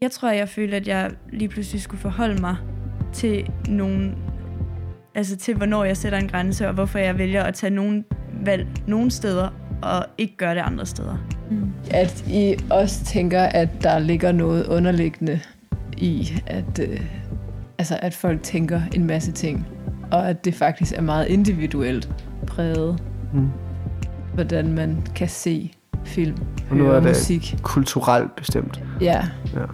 Jeg tror, jeg følte, at jeg lige pludselig skulle forholde mig til nogen, altså til hvornår jeg sætter en grænse, og hvorfor jeg vælger at tage nogen valg nogle steder, og ikke gøre det andre steder. Mm. At I også tænker, at der ligger noget underliggende i, at, øh, altså at folk tænker en masse ting, og at det faktisk er meget individuelt præget, mm. hvordan man kan se film, og nu er det musik. kulturelt bestemt. Ja. ja,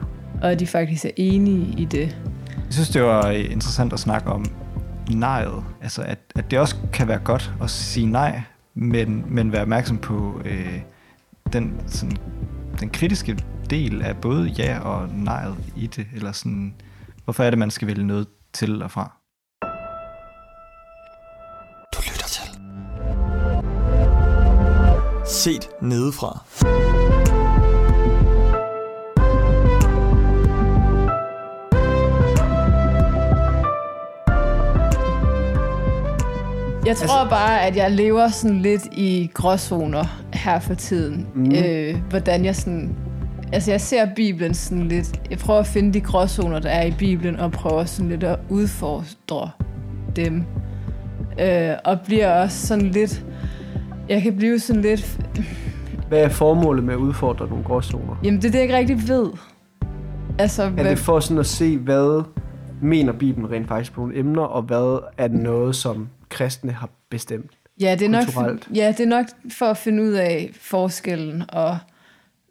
og at de faktisk er enige i det. Jeg synes, det var interessant at snakke om nejet. Altså, at, at det også kan være godt at sige nej, men, men være opmærksom på øh, den, sådan, den kritiske del af både ja og nejet i det, eller sådan, hvorfor er det, man skal vælge noget til og fra? Du lytter til. Set nedefra. Jeg tror altså, bare, at jeg lever sådan lidt i gråzoner her for tiden. Mm. Øh, hvordan jeg sådan... Altså, jeg ser Bibelen sådan lidt... Jeg prøver at finde de gråzoner, der er i Bibelen, og prøver sådan lidt at udfordre dem. Øh, og bliver også sådan lidt... Jeg kan blive sådan lidt... Hvad er formålet med at udfordre nogle gråzoner? Jamen, det er det, jeg ikke rigtig ved. Altså, er hvad... det for sådan at se, hvad mener Bibelen rent faktisk på nogle emner, og hvad er noget, som kristne har bestemt ja, det er nok, Ja, det er nok for at finde ud af forskellen, og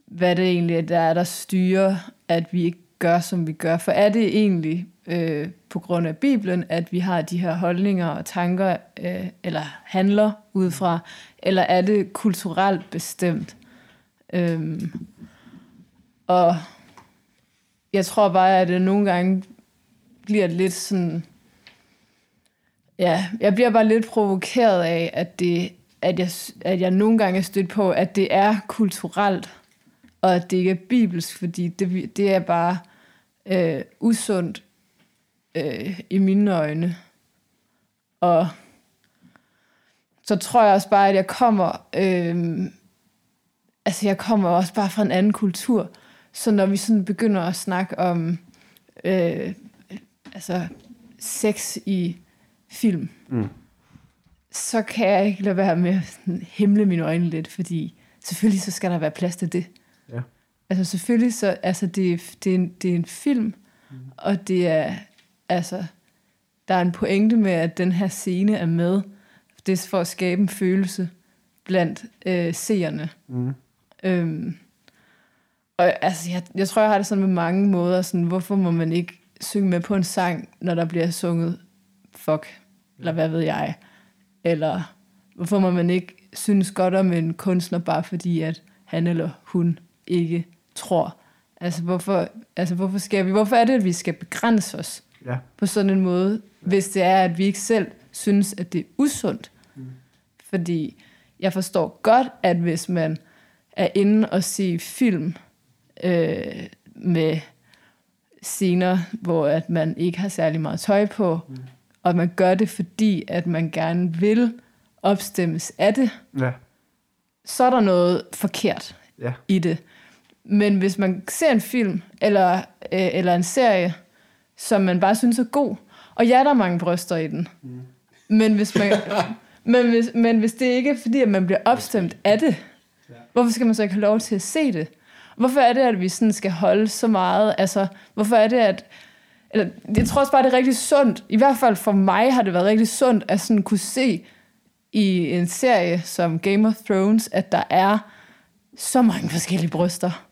hvad det egentlig er, der er, der styrer, at vi ikke gør, som vi gør. For er det egentlig øh, på grund af Bibelen, at vi har de her holdninger og tanker, øh, eller handler ud fra, eller er det kulturelt bestemt? Øhm, og jeg tror bare, at det nogle gange bliver lidt sådan Ja, jeg bliver bare lidt provokeret af, at, det, at, jeg, at jeg nogle gange er stødt på, at det er kulturelt, og at det ikke er bibelsk, fordi det, det er bare øh, usundt øh, i mine øjne. Og så tror jeg også bare, at jeg kommer... Øh, altså, jeg kommer også bare fra en anden kultur. Så når vi sådan begynder at snakke om øh, altså, sex i film, mm. så kan jeg ikke lade være med at himle mine øjne lidt, fordi selvfølgelig så skal der være plads til det. Ja. Altså selvfølgelig så, altså det, det, er, en, det er en film, mm. og det er, altså, der er en pointe med, at den her scene er med. Det er for at skabe en følelse blandt øh, seerne. Mm. Øhm, og altså, jeg, jeg tror, jeg har det sådan med mange måder, sådan, hvorfor må man ikke synge med på en sang, når der bliver sunget fuck, eller hvad ved jeg. Eller hvorfor må man ikke synes godt om en kunstner, bare fordi at han eller hun ikke tror. Altså hvorfor, altså hvorfor skal vi, hvorfor er det, at vi skal begrænse os ja. på sådan en måde, ja. hvis det er, at vi ikke selv synes, at det er usundt. Mm. Fordi jeg forstår godt, at hvis man er inde og se film øh, med scener, hvor at man ikke har særlig meget tøj på, mm og man gør det, fordi at man gerne vil opstemmes af det, ja. så er der noget forkert ja. i det. Men hvis man ser en film eller, øh, eller en serie, som man bare synes er god, og ja, der er mange bryster i den, mm. men, hvis man, men, hvis, men hvis det ikke er fordi, at man bliver opstemt af det, ja. hvorfor skal man så ikke have lov til at se det? Hvorfor er det, at vi sådan skal holde så meget? Altså, hvorfor er det, at eller, jeg tror også bare, det er rigtig sundt. I hvert fald for mig har det været rigtig sundt at sådan kunne se i en serie som Game of Thrones, at der er så mange forskellige bryster.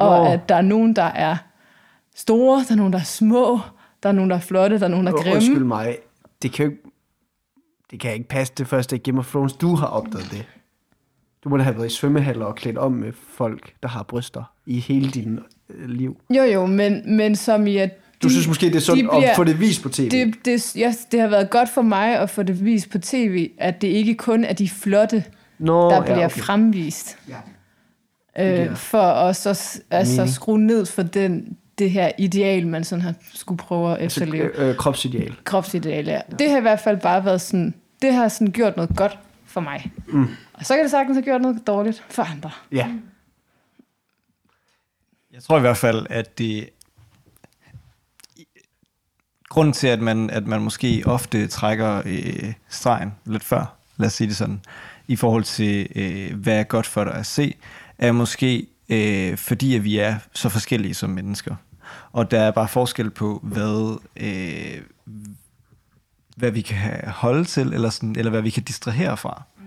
Wow. Og at der er nogen, der er store, der er nogen, der er små, der er nogen, der er flotte, der er nogen, der er grimme. Undskyld mig, det kan jo ikke, det kan ikke passe det første Game of Thrones, du har opdaget det. Du må da have været i svømmehaller og klædt om med folk, der har bryster i hele din øh, liv. Jo, jo, men, men som i, at du synes måske, det er sundt de bliver, at få det vist på tv? Det, det, ja, det har været godt for mig at få det vist på tv, at det ikke kun er de flotte, Nå, der bliver ja, okay. fremvist. Ja. Øh, for at så altså, skrue ned for den, det her ideal, man sådan har skulle prøve at altså, efterleve. Altså, øh, kropsideal. Kropsideal, ja. ja. Det har i hvert fald bare været sådan, det har sådan gjort noget godt for mig. Mm. Og så kan det sagtens have gjort noget dårligt for andre. Ja. Jeg tror i hvert fald, at det... Grunden til, at man, at man måske ofte trækker øh, stregen lidt før, lad os sige det sådan, i forhold til, øh, hvad er godt for dig at se, er måske øh, fordi, at vi er så forskellige som mennesker. Og der er bare forskel på, hvad, øh, hvad vi kan holde til, eller, sådan, eller hvad vi kan distrahere fra. Mm.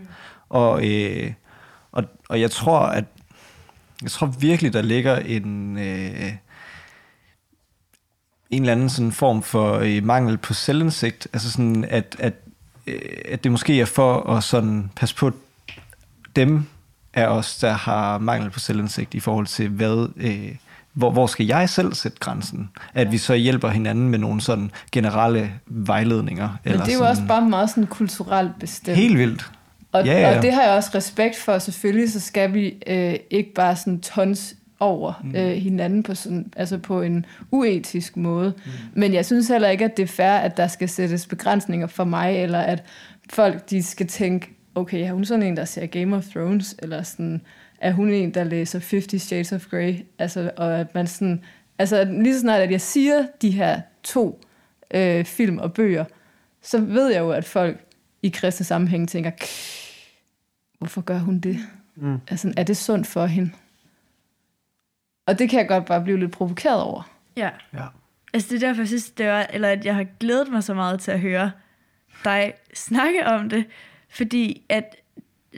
Og, øh, og, og jeg tror, at jeg tror virkelig, der ligger en, øh, en eller anden sådan form for øh, mangel på selvindsigt. Altså sådan, at, at, øh, at det måske er for at sådan passe på dem af os, der har mangel på selvindsigt i forhold til, hvad, øh, hvor, hvor skal jeg selv sætte grænsen? At vi så hjælper hinanden med nogle sådan generelle vejledninger. Men eller det er jo sådan, også bare meget sådan kulturelt bestemt. Helt vildt. Og, Ja, ja. og det har jeg også respekt for. Selvfølgelig så skal vi øh, ikke bare sådan tons over mm. øh, hinanden på, sådan, altså på en uetisk måde. Mm. Men jeg synes heller ikke, at det er fair, at der skal sættes begrænsninger for mig, eller at folk de skal tænke, okay, er hun sådan en, der ser Game of Thrones, eller sådan, er hun en, der læser 50 Shades of Grey? Altså, og at man sådan, altså lige så snart, at jeg siger de her to øh, film og bøger, så ved jeg jo, at folk i kristne sammenhæng tænker, hvorfor gør hun det? Mm. Altså, er det sundt for hende? Og det kan jeg godt bare blive lidt provokeret over. Ja. Ja. Altså det er derfor, jeg synes, det var, eller at jeg har glædet mig så meget til at høre dig snakke om det, fordi at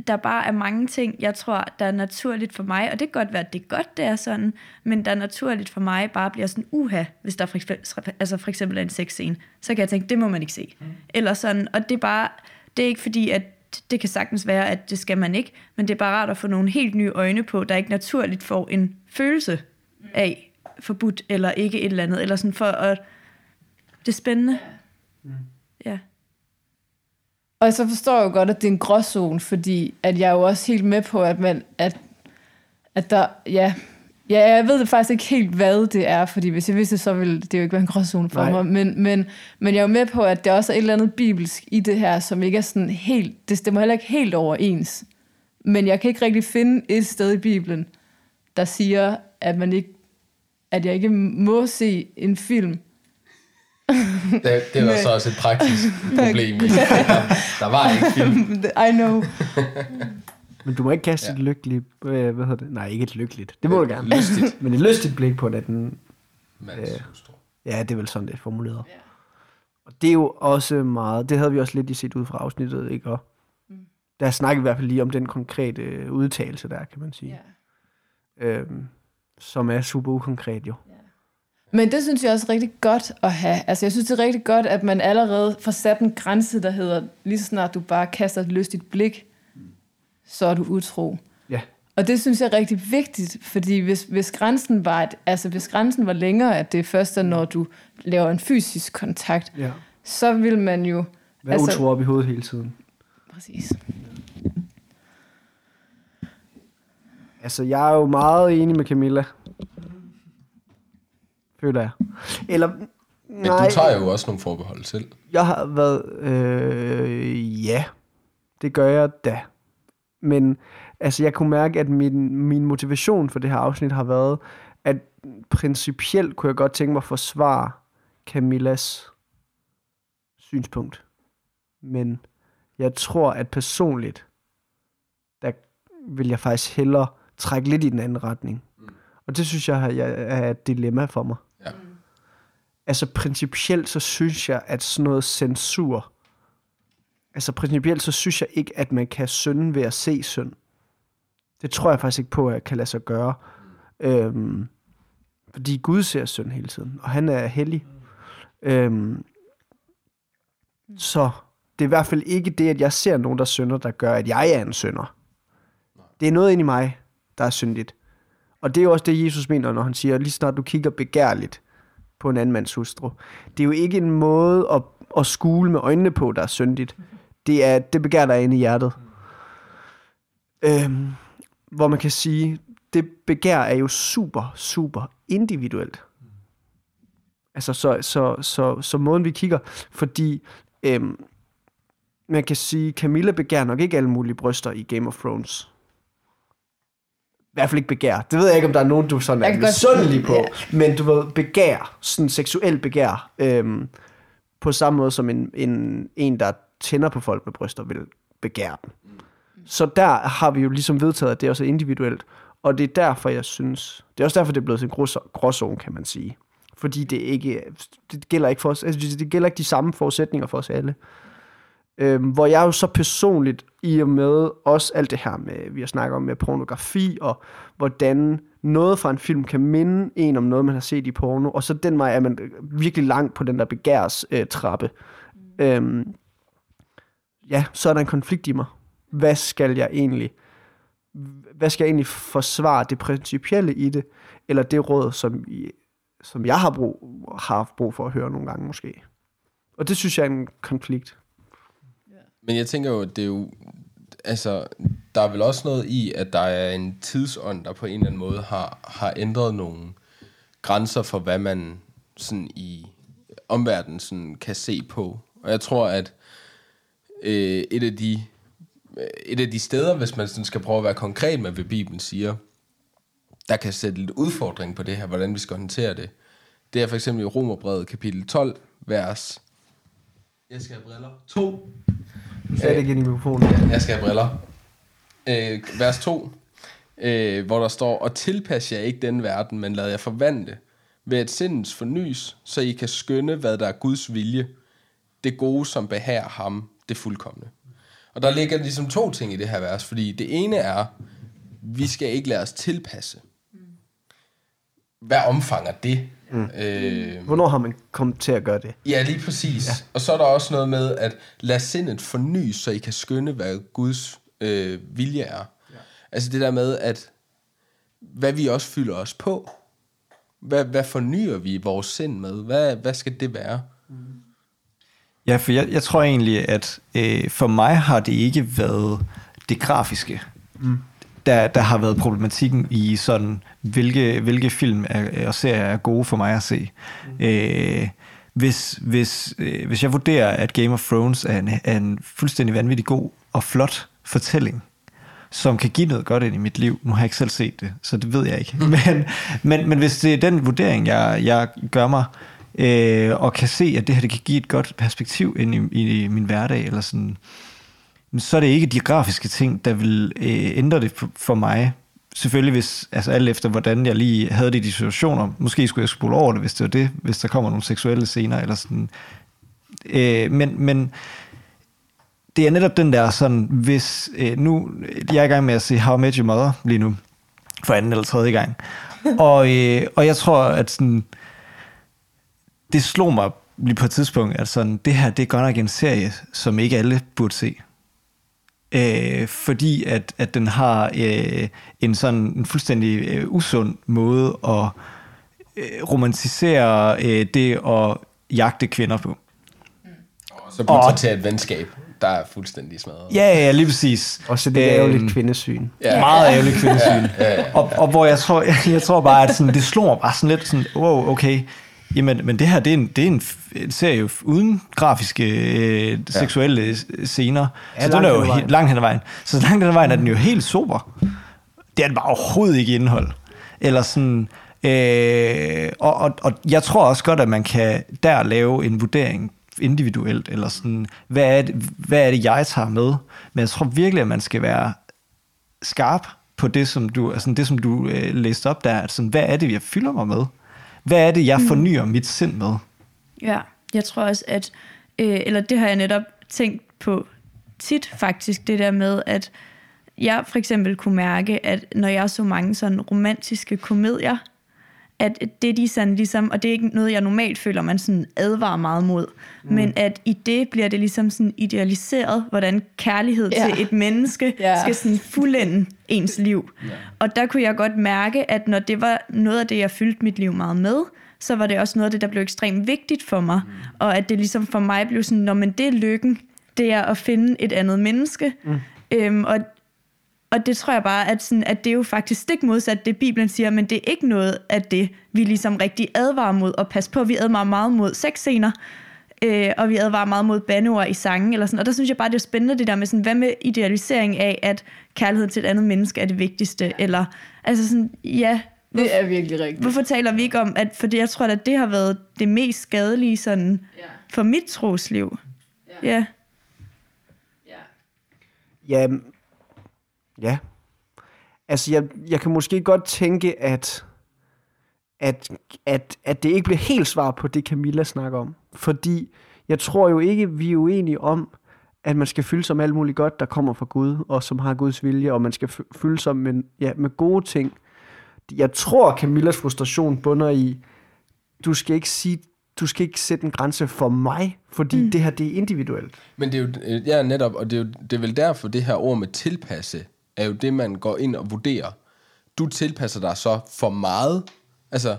der bare er mange ting, jeg tror, der er naturligt for mig, og det kan godt være, at det er godt, det er sådan, men der er naturligt for mig bare bliver sådan uha, hvis der for eksempel, altså for eksempel er en sexscene, så kan jeg tænke, det må man ikke se. Mm. Eller sådan, og det er bare, det er ikke fordi, at det kan sagtens være, at det skal man ikke, men det er bare rart at få nogle helt nye øjne på, der ikke naturligt får en følelse af forbudt eller ikke et eller andet, eller sådan for at, det er spændende. Ja. Og så forstår jeg jo godt, at det er en gråzone, fordi at jeg er jo også helt med på, at, man, at, at der, ja, ja, jeg ved faktisk ikke helt, hvad det er, fordi hvis jeg vidste, så ville det jo ikke være en gråzone for Nej. mig, men, men, men jeg er jo med på, at der også er et eller andet bibelsk i det her, som ikke er sådan helt, det stemmer heller ikke helt overens. Men jeg kan ikke rigtig finde et sted i Bibelen, der siger, at man ikke at jeg ikke må se en film. Det, det der så også et praktisk problem i. Der, der var ikke film. I know. Men du må ikke kaste Ja. ja. et lykkeligt... Øh, hvad hedder det? Nej, ikke et lykkeligt. Det må du gerne. Lystigt. Men et lystigt blik på det, den... Mandshustru. Ja, det er vel sådan, det er formuleret. Ja. Og det er jo også meget... Det havde vi også lidt i set ud fra afsnittet, ikke? Og der snakkede vi i hvert fald lige om den konkrete øh, udtalelse der, kan man sige. Ja. Øhm, som er super ukonkret jo. Men det synes jeg også er rigtig godt at have. Altså jeg synes, det er rigtig godt, at man allerede får sat en grænse, der hedder, lige så snart du bare kaster et lystigt blik, så er du utro. Ja. Og det synes jeg er rigtig vigtigt, fordi hvis, hvis, grænsen var et, altså hvis grænsen var længere, at det først er, når du laver en fysisk kontakt, ja. så vil man jo... Vær altså, utro op i hovedet hele tiden. Præcis. Altså, jeg er jo meget enig med Camilla. Føler jeg. Eller, Men du tager jo også nogle forbehold selv. Jeg har været... Øh, ja, det gør jeg da. Men altså, jeg kunne mærke, at min, min motivation for det her afsnit har været, at principielt kunne jeg godt tænke mig at forsvare Camillas synspunkt. Men jeg tror, at personligt, der vil jeg faktisk hellere trække lidt i den anden retning. Og det synes jeg jeg- er et dilemma for mig. Ja. Altså principielt så synes jeg, at sådan noget censur, altså principielt så synes jeg ikke, at man kan synde ved at se synd. Det tror jeg faktisk ikke på, at jeg kan lade sig gøre. Øhm, fordi Gud ser synd hele tiden, og han er hellig. Øhm, så det er i hvert fald ikke det, at jeg ser nogen, der synder, der gør, at jeg er en synder. Det er noget inde i mig, der er syndigt. Og det er jo også det, Jesus mener, når han siger, lige snart du kigger begærligt på en anden mands hustru. Det er jo ikke en måde at, at skule med øjnene på, der er syndigt. Det er det begær, der er inde i hjertet. Øhm, hvor man kan sige, det begær er jo super, super individuelt. Altså, så, så, så, så måden vi kigger, fordi øhm, man kan sige, Camilla begær nok ikke alle mulige bryster i Game of Thrones. i hvert fald ikke begær. Det ved jeg ikke, om der er nogen, du sådan er misundelig på. Ja. Men du ved, begær, sådan seksuel begær, øhm, på samme måde som en, en, en, der tænder på folk med bryster, vil begære dem. Så der har vi jo ligesom vedtaget, at det også er individuelt. Og det er derfor, jeg synes... Det er også derfor, det er blevet en gråzo- gråzone, kan man sige. Fordi det ikke... Det gælder ikke for os... Altså, det gælder ikke de samme forudsætninger for os alle. Øhm, hvor jeg jo så personligt, i og med også alt det her med, vi har snakket om med pornografi, og hvordan noget fra en film kan minde en om noget, man har set i porno, og så den vej er man virkelig langt på den der begærs øh, trappe. Mm. Øhm, ja, så er der en konflikt i mig. Hvad skal jeg egentlig hvad skal jeg egentlig forsvare det principielle i det, eller det råd, som, I, som jeg har, brug, har haft brug for at høre nogle gange måske. Og det synes jeg er en konflikt. Men jeg tænker jo, det er jo... Altså, der er vel også noget i, at der er en tidsånd, der på en eller anden måde har, har ændret nogle grænser for, hvad man sådan i omverdenen sådan kan se på. Og jeg tror, at øh, et af de et af de steder, hvis man sådan skal prøve at være konkret med, hvad Bibelen siger, der kan sætte lidt udfordring på det her, hvordan vi skal håndtere det. Det er for eksempel i Romerbrevet kapitel 12, vers... Jeg skal have briller. 2. Du sagde det ind i mikrofonen. Jeg skal have briller. Øh, vers 2, øh, hvor der står, Og tilpas jer ikke den verden, men lad jer forvandle ved et sindens fornys, så I kan skønne, hvad der er Guds vilje, det gode, som behager ham, det fuldkommende. Og der ligger ligesom to ting i det her vers, fordi det ene er, vi skal ikke lade os tilpasse. Hvad omfanger det? Mm. Øh, Hvornår har man kommet til at gøre det? Ja, lige præcis. Ja. Og så er der også noget med, at lad sindet forny, så I kan skønne, hvad Guds øh, vilje er. Ja. Altså det der med, at hvad vi også fylder os på. Hvad, hvad fornyer vi vores sind med? Hvad, hvad skal det være? Ja, for jeg, jeg tror egentlig, at øh, for mig har det ikke været det grafiske, mm. der, der har været problematikken i sådan, hvilke, hvilke film er, og serier er gode for mig at se. Mm. Øh, hvis, hvis, øh, hvis jeg vurderer, at Game of Thrones er en, er en fuldstændig vanvittig god og flot fortælling, som kan give noget godt ind i mit liv. Nu har jeg ikke selv set det, så det ved jeg ikke. Men, men, men hvis det er den vurdering, jeg, jeg gør mig, øh, og kan se, at det her det kan give et godt perspektiv ind i, i min hverdag, eller sådan, så er det ikke de grafiske ting, der vil øh, ændre det for, for mig. Selvfølgelig hvis, altså alt efter hvordan jeg lige havde det i de situationer, måske skulle jeg spole over det, hvis det var det, hvis der kommer nogle seksuelle scener, eller sådan. Øh, men, men det er netop den der sådan, hvis øh, nu, jeg er i gang med at se How I Met Your Mother lige nu, for anden eller tredje gang, og, øh, og jeg tror, at sådan, det slog mig lige på et tidspunkt, at sådan, det her, det er godt nok en serie, som ikke alle burde se. Øh, fordi at, at den har øh, en sådan en fuldstændig øh, usund måde at øh, romantisere øh, det at jagte kvinder på. Og så portrættere et venskab, der er fuldstændig smadret. Ja, ja, lige præcis. Og så det er Øhm, ærgerligt kvindesyn. Ja. Meget ærgerligt kvindesyn. Ja, ja, ja. Og, og hvor jeg tror, jeg tror bare, at sådan, det slår mig bare sådan lidt sådan, wow, okay, jamen, men det her, det er en, det er en, en serie uden grafiske øh, seksuelle ja. scener. Ja, så den er jo hen langt hen ad vejen. Så langt hen ad vejen er den jo helt sober. Det er den bare overhovedet ikke indhold. Eller sådan, øh, og, og, og jeg tror også godt, at man kan der lave en vurdering individuelt, eller sådan, hvad er, det, hvad er det, jeg tager med? Men jeg tror virkelig, at man skal være skarp på det, som du, altså det, som du øh, læste op der. Altså, hvad er det, jeg fylder mig med? Hvad er det, jeg fornyer mit sind med? Ja, jeg tror også, at, øh, eller det har jeg netop tænkt på tit faktisk, det der med, at jeg for eksempel kunne mærke, at når jeg så mange sådan romantiske komedier, at det de sådan ligesom, og det er ikke noget, jeg normalt føler, man sådan advarer meget mod, mm. men at i det bliver det ligesom sådan idealiseret, hvordan kærlighed ja. til et menneske ja. skal sådan fuldende ens liv. Ja. Og der kunne jeg godt mærke, at når det var noget af det, jeg fyldte mit liv meget med, så var det også noget af det, der blev ekstremt vigtigt for mig. Mm. Og at det ligesom for mig blev sådan, når men det er lykken, det er at finde et andet menneske. Mm. Øhm, og og det tror jeg bare, at, sådan, at det er jo faktisk stik modsat det, Bibelen siger, men det er ikke noget af det, vi ligesom rigtig advarer mod at passe på. Vi advarer meget mod sexscener, øh, og vi advarer meget mod bandeord i sangen, eller sådan, og der synes jeg bare, det er spændende det der med, sådan, hvad med idealisering af, at kærlighed til et andet menneske er det vigtigste, eller, altså sådan, ja, Det er virkelig rigtigt. hvorfor taler vi ikke om, at, fordi jeg tror, at det har været det mest skadelige sådan, Ja. for mit trosliv. Ja. Ja. Ja, ja. Altså, jeg, jeg kan måske godt tænke, at, at, at, at det ikke bliver helt svar på det, Camilla snakker om. Fordi jeg tror jo ikke, vi er uenige om, at man skal fylde sig med alt muligt godt, der kommer fra Gud, og som har Guds vilje, og man skal fy- fylde sig med, ja, med gode ting. Jeg tror, Camillas frustration bunder i, du skal ikke sige, du skal ikke sætte en grænse for mig, fordi mm. det her, det er individuelt. Men det er jo, ja netop, og det er, jo, det er vel derfor, det her ord med tilpasse, er jo det, man går ind og vurderer. Du tilpasser dig så for meget. Altså,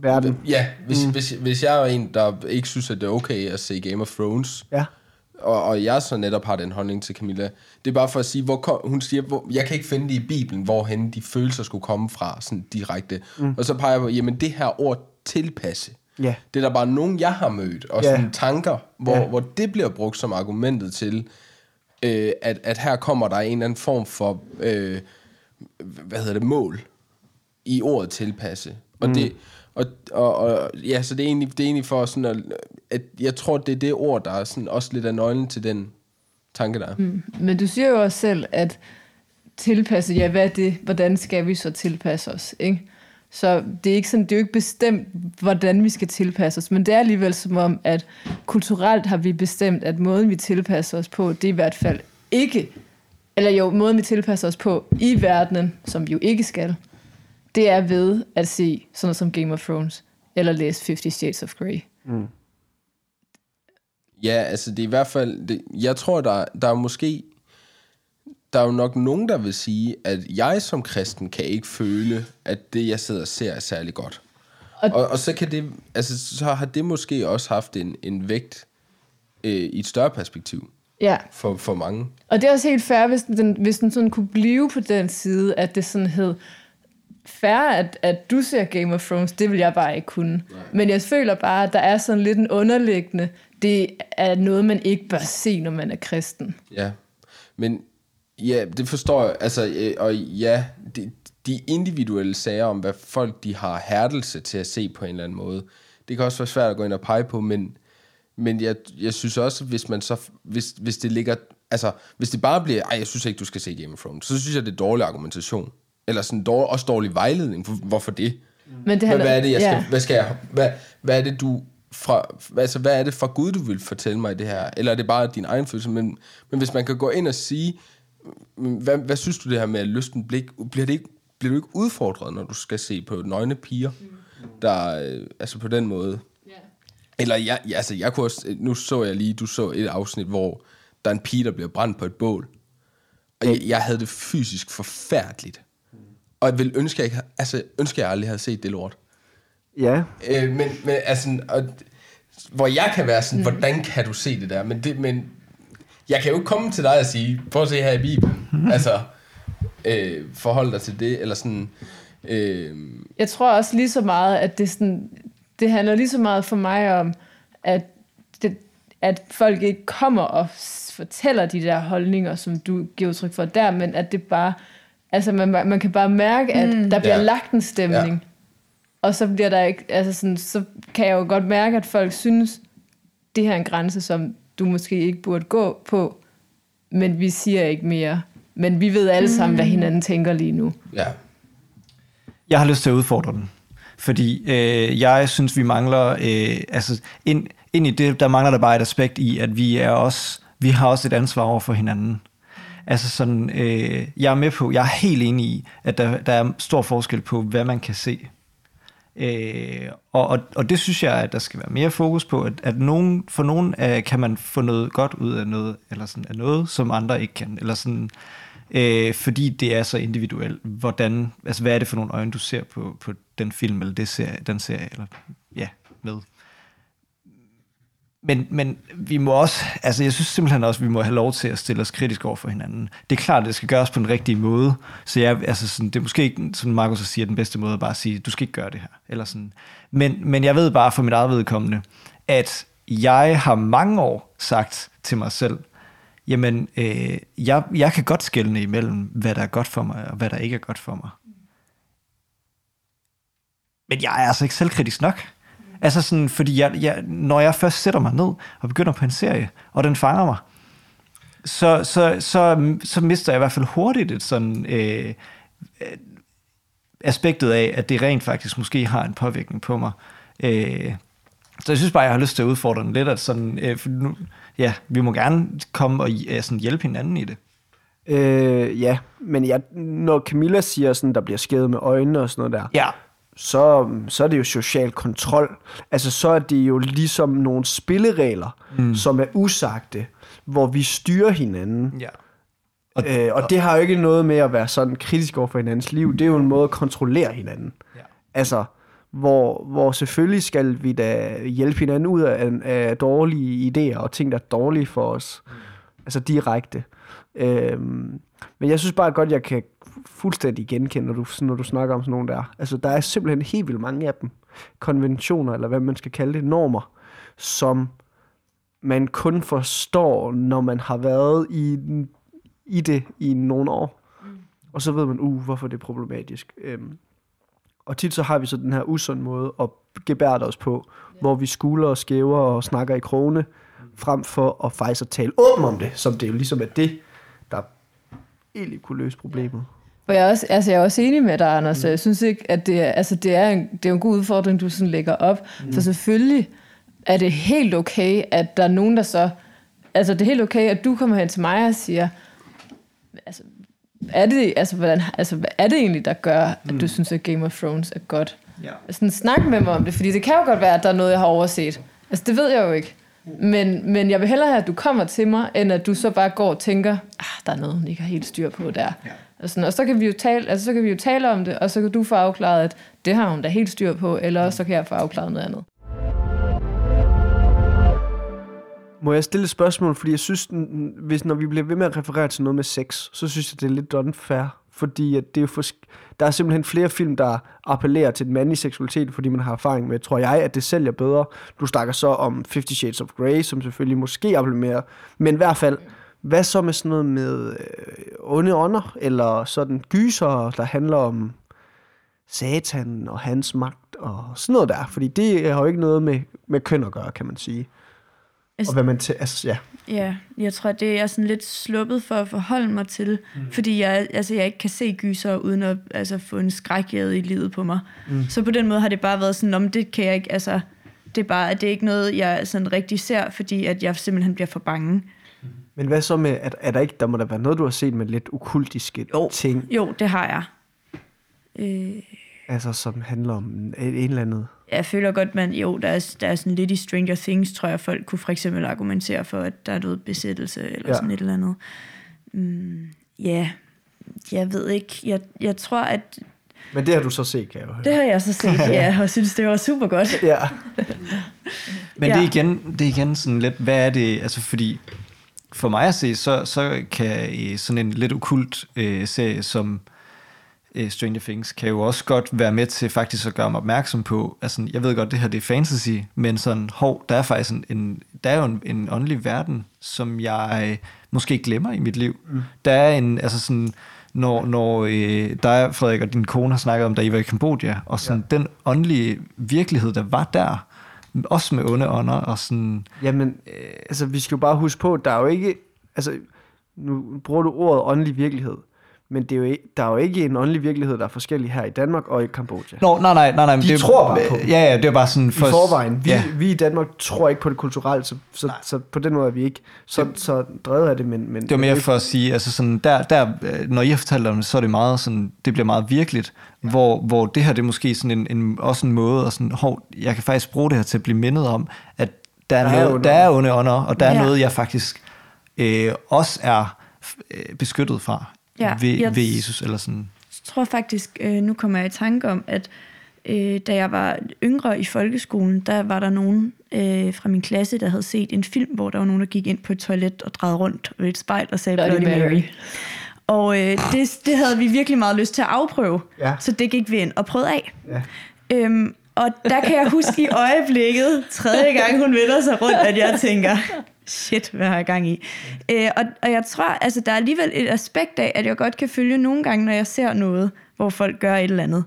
Verden. ja, hvis, mm. hvis, hvis jeg er en, der ikke synes, at det er okay at se Game of Thrones, Ja. og, og jeg så netop har den holdning til Camilla, det er bare for at sige, hvor kom, hun siger, hvor, jeg kan ikke finde det i Bibelen, hvorhen de følelser skulle komme fra, sådan direkte. Mm. Og så peger jeg på, jamen det her ord tilpasse, Ja. det er der bare nogen, jeg har mødt, og Ja. sådan tanker, hvor, Ja. hvor det bliver brugt som argumentet til, øh, at, at her kommer der en eller anden form for, øh, hvad hedder det, mål i ordet tilpasse. Og mm. det, og, og, og, ja, så det er egentlig, det er egentlig for sådan at, at, jeg tror, det er det ord, der er sådan også lidt af nøglen til den tanke, der er. Mm. Men du siger jo også selv, at tilpasse, ja, hvad er det? Hvordan skal vi så tilpasse os? Ikke? Så det er, ikke sådan, det er jo ikke bestemt, hvordan vi skal tilpasse os, men det er alligevel som om, at kulturelt har vi bestemt, at måden vi tilpasser os på, det er i hvert fald ikke, eller jo, måden vi tilpasser os på i verdenen, som vi jo ikke skal, det er ved at se sådan noget som Game of Thrones, eller læse Fifty Shades of Grey. Ja, altså det er i hvert fald, det, jeg tror, der, der er måske, der er jo nok nogen, der vil sige, at jeg som kristen kan ikke føle, at det, jeg sidder og ser, er særlig godt. Og, Og- og, så kan det, altså så har det måske også haft en, en vægt øh, i et større perspektiv Ja, for, for mange. Og det er også helt fair, hvis den, hvis den sådan kunne blive på den side, at det sådan hed, fair, at, at du ser Game of Thrones, det vil jeg bare ikke kunne. Nej. Men jeg føler bare, at der er sådan lidt en underliggende, det er noget, man ikke bør se, når man er kristen. Ja, men ja, det forstår jeg. Altså, øh, og ja, de, de individuelle sager om, hvad folk de har hærdelse til at se på en eller anden måde, det kan også være svært at gå ind og pege på, men, men jeg, jeg synes også, hvis man så, hvis, hvis det ligger, altså, hvis det bare bliver, ej, jeg synes ikke, du skal se Game of Thrones, så synes jeg, det er dårlig argumentation. Eller sådan dårlig, også dårlig vejledning. For, hvorfor det? Men det Hvad, hvad er det, jeg skal, ja. hvad skal jeg, hvad, hvad er det, du fra, altså, hvad er det fra Gud, du vil fortælle mig det her? Eller er det bare din egen følelse? Men, men hvis man kan gå ind og sige, hvad, hvad synes du det her med at lysten blik, bliver, det ikke, bliver du ikke udfordret, når du skal se på nøgne piger, der, øh, altså på den måde? Eller jeg, ja, altså jeg kunne også, nu så jeg lige, du så et afsnit, hvor der er en pige, der bliver brændt på et bål. Og jeg, jeg havde det fysisk forfærdeligt. Og jeg ville ønske, jeg, ikke, altså, ønske, jeg aldrig havde set det lort. Ja, Øh, men, men altså, og, hvor jeg kan være sådan, mm. hvordan kan du se det der? Men, det, men jeg kan jo ikke komme til dig og sige, prøv at se her i Bibelen. Altså, øh, forhold dig til det, eller sådan... Øh, Jeg tror også lige så meget, at det, sådan, det handler lige så meget for mig om, at, det, at folk ikke kommer og fortæller de der holdninger, som du giver udtryk for der, men at det bare, altså man, man kan bare mærke, at mm. der bliver Ja. lagt en stemning. Ja. Og så bliver der ikke, altså sådan, så kan jeg jo godt mærke, at folk synes, det her er en grænse, som du måske ikke burde gå på, men vi siger ikke mere. Men vi ved alle sammen, hvad hinanden tænker lige nu. ja. Jeg har lyst til at udfordre den. Fordi øh, jeg synes, vi mangler... Øh, altså, ind, ind i det, der mangler der bare et aspekt i, at vi er også... Vi har også et ansvar over for hinanden. Altså sådan, øh, jeg er med på, jeg er helt enig i, at der, der er stor forskel på, hvad man kan se. Øh, og, og, og det synes jeg, at der skal være mere fokus på, at, at nogen, for nogen øh, kan man få noget godt ud af noget, eller sådan, af noget, som andre ikke kan. Eller sådan, øh, fordi det er så individuelt. Hvordan, altså, hvad er det for nogle øjne, du ser på, på den film, eller det serie, den serie, eller ja, med. Men, men vi må også, altså jeg synes simpelthen også, at vi må have lov til at stille os kritisk over for hinanden. Det er klart, at det skal gøres på den rigtige måde. Så jeg, altså sådan, det er måske ikke, som Markus siger, den bedste måde at bare sige, du skal ikke gøre det her. Eller sådan. Men, men jeg ved bare for mit eget vedkommende, at jeg har mange år sagt til mig selv, jamen, øh, jeg, jeg kan godt skelne imellem, hvad der er godt for mig, og hvad der ikke er godt for mig. Men jeg er altså ikke selvkritisk nok. Altså sådan, fordi jeg, jeg, når jeg først sætter mig ned og begynder på en serie, og den fanger mig, så, så, så, så mister jeg i hvert fald hurtigt et sådan øh, øh, aspektet af, at det rent faktisk måske har en påvirkning på mig. Øh, så jeg synes bare, jeg har lyst til at udfordre den lidt, at sådan, øh, nu, ja, vi må gerne komme og øh, sådan hjælpe hinanden i det. Øh, ja, men jeg, når Camilla siger, sådan, der bliver skædet med øjnene og sådan noget der, Ja, så, så er det jo social kontrol. Altså, så er det jo ligesom nogle spilleregler, mm. som er usagte, hvor vi styrer hinanden. ja. Og, øh, og det har jo ikke noget med at være sådan kritisk over for hinandens liv. Det er jo en måde at kontrollere hinanden. Ja. Altså, hvor, hvor selvfølgelig skal vi da hjælpe hinanden ud af, af dårlige idéer og ting, der er dårlige for os. Mm. Altså direkte. Øhm, men jeg synes bare godt, jeg kan fuldstændig genkende, når du, når du snakker om sådan nogle der. Altså, der er simpelthen helt vildt mange af dem. Konventioner, eller hvad man skal kalde det, normer, som man kun forstår, når man har været i, i det i nogle år. Mm. Og så ved man, uh, hvorfor det er problematisk. Øhm, og tit så har vi så den her usund måde at gebærde os på, yeah. hvor vi skuler og skæver og snakker i krone, frem for at faktisk at tale åben om det, som det jo ligesom er det, der egentlig kunne løse problemet. For jeg er også, altså jeg er også enig med dig, Anders. Mm. Jeg synes ikke, at det er, altså det er, en, det er en god udfordring, du sådan lægger op. Mm. For selvfølgelig er det helt okay, at der er nogen, der så... Altså det er helt okay, at du kommer hen til mig og siger, altså, er det, altså, hvordan, altså, hvad er det egentlig, der gør, at du synes, at Game of Thrones er godt? Ja. Sådan snak med mig om det, fordi det kan jo godt være, at der er noget, jeg har overset. Altså det ved jeg jo ikke. Men, men jeg vil hellere have, at du kommer til mig, end at du så bare går og tænker, ah, der er noget, hun ikke har helt styr på der. Ja. Og, sådan, og så, kan vi jo tale, altså, så kan vi jo tale om det, og så kan du få afklaret, at det har hun da helt styr på, eller også så kan jeg få afklaret noget andet. Må jeg stille et spørgsmål? Fordi jeg synes, hvis når vi bliver ved med at referere til noget med sex, så synes jeg, det er lidt unfair. Fordi at det er jo for, der er simpelthen flere film, der appellerer til den mandlige seksualitet, fordi man har erfaring med, tror jeg, at det sælger bedre. Du snakker så om Fifty Shades of Grey, som selvfølgelig måske appellerer mere. Men i hvert fald, hvad så med sådan noget med øh, onde ånder, eller sådan gyser, der handler om satan og hans magt og sådan noget der? Fordi det har jo ikke noget med, med køn at gøre, kan man sige. Altså- Og hvad man til, altså, ja. Ja, jeg tror, det er sådan lidt sluppet for at forholde mig til, mm. fordi jeg, altså, jeg ikke kan se gyser uden at altså, få en skrækjæde i livet på mig. Mm. Så på den måde har det bare været sådan, om det kan jeg ikke, altså, det er bare, det er ikke noget, jeg sådan rigtig ser, fordi at jeg simpelthen bliver for bange. Men hvad så med, at, er der ikke, der må der være noget, du har set med lidt okultiske Jo. ting, Jo, det har jeg. Øh, altså som handler om en, en eller andet? jeg føler godt, man, jo, der er, der er sådan lidt i Stranger Things, tror jeg, folk kunne for eksempel argumentere for, at der er noget besættelse, eller Ja. ja. sådan et eller andet. Mm, ja, jeg ved ikke. Jeg, jeg tror, at Men det har du så set, kan jeg jo høre. det har jeg så set, ja, og synes, det var super godt. Ja. Men Ja. det, er igen, det er igen sådan lidt, hvad er det, altså fordi for mig at se, så, så kan øh, sådan en lidt okult øh, serie som øh, Stranger Things, kan jo også godt være med til faktisk at gøre mig opmærksom på, altså jeg ved godt, det her det er fantasy, men sådan, hov, der er faktisk en, en der er jo en, en åndelig verden, som jeg måske glemmer i mit liv. Mm. Der er en, altså sådan, når, når øh, dig, Frederik, og din kone har snakket om, da I var i Kambodja, og sådan ja. den åndelige virkelighed, der var der, også med onde ånder, og sådan, Jamen, øh, altså vi skal jo bare huske på, at der er jo ikke, altså nu bruger du ordet åndelig virkelighed, men det er jo ikke, der er jo ikke en åndelig virkelighed, der er forskellig her i Danmark og i Kambodja. Nå, nej, nej, nej, nej. men De det, tror bare på det. Ja, ja, det er bare sådan... I forvejen. Vi, ja. vi i Danmark tror ikke på det kulturelt, så, så, så på den måde er vi ikke så, så drevet af det, men... men Det var mere for at sige, altså sådan, der, der, øh, når I har fortalt om det, så er det meget sådan, det bliver meget virkeligt, ja. hvor, hvor det her, det er måske sådan en, en, også en måde, at sådan, hov, jeg kan faktisk bruge det her til at blive mindet om, at der er, Der er noget, onde der er onde ånder, og der er Ja. noget, jeg faktisk øh, også er øh, beskyttet fra Ja, ved, jeg- ved Jesus, eller sådan. Jeg tror faktisk, øh, nu kommer jeg i tanke om, at øh, da jeg var yngre i folkeskolen, der var der nogen øh, fra min klasse, der havde set en film, hvor der var nogen, der gik ind på et toilet og drejede rundt ved et spejl og sagde Bloody Bloody Mary. Mary. Mary. Og øh, det, det havde vi virkelig meget lyst til at afprøve, Ja. så det gik vi ind og prøvede af. Ja. Øhm, Og der kan jeg huske i øjeblikket, tredje gang hun vender sig rundt, at jeg tænker, shit, hvad har jeg gang i? Øh, og, og jeg tror, altså der er alligevel et aspekt af, at jeg godt kan følge nogle gange, når jeg ser noget, hvor folk gør et eller andet.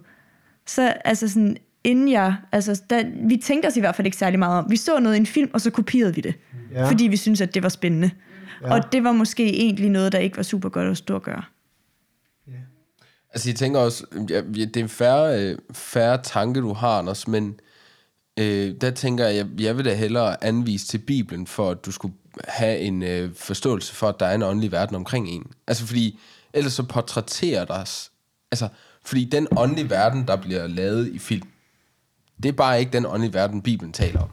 Så altså sådan, inden jeg, altså der, vi tænkte os i hvert fald ikke særlig meget om. Vi så noget i en film, og så kopierede vi det. Ja. Ja. Fordi vi synes at det var spændende. Ja. Ja. Og det var måske egentlig noget, der ikke var super godt at stå og gøre. Altså, jeg tænker også, ja, ja, det er en færre, øh, færre tanke, du har, Anders, men øh, der tænker jeg, jeg vil da hellere anvise til Bibelen, for at du skulle have en øh, forståelse for, at der er en åndelig verden omkring en. Altså, fordi ellers så portrætterer der os, altså, fordi den åndelige verden, der bliver lavet i film, det er bare ikke den åndelige verden, Bibelen taler om.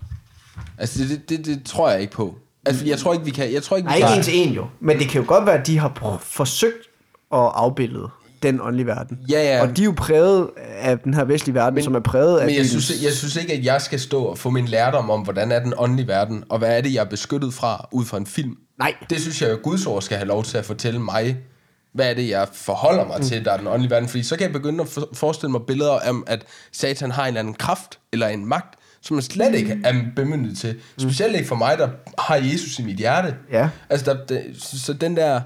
Altså, det, det, det, det tror jeg ikke på. Altså, jeg tror ikke, vi kan... Jeg tror ikke, vi Nej, ikke kan, en til en jo. Men det kan jo godt være, at de har forsøgt at afbillede den åndelige verden. Ja, ja. Og de er jo præget af den her vestlige verden, men, som er præget af... Men jeg synes, jeg synes ikke, at jeg skal stå og få min lærdom om, hvordan er den åndelige verden, og hvad er det, jeg er beskyttet fra ud fra en film. Nej. Det synes jeg, at Guds ord skal have lov til at fortælle mig, hvad er det, jeg forholder mig mm. til, der er den åndelige verden. Fordi så kan jeg begynde at for- forestille mig billeder om, at Satan har en eller anden kraft, eller en magt, som man slet ikke er bemyndet til. Specielt ikke for mig, der har Jesus i mit hjerte. Ja. Altså, der, så den der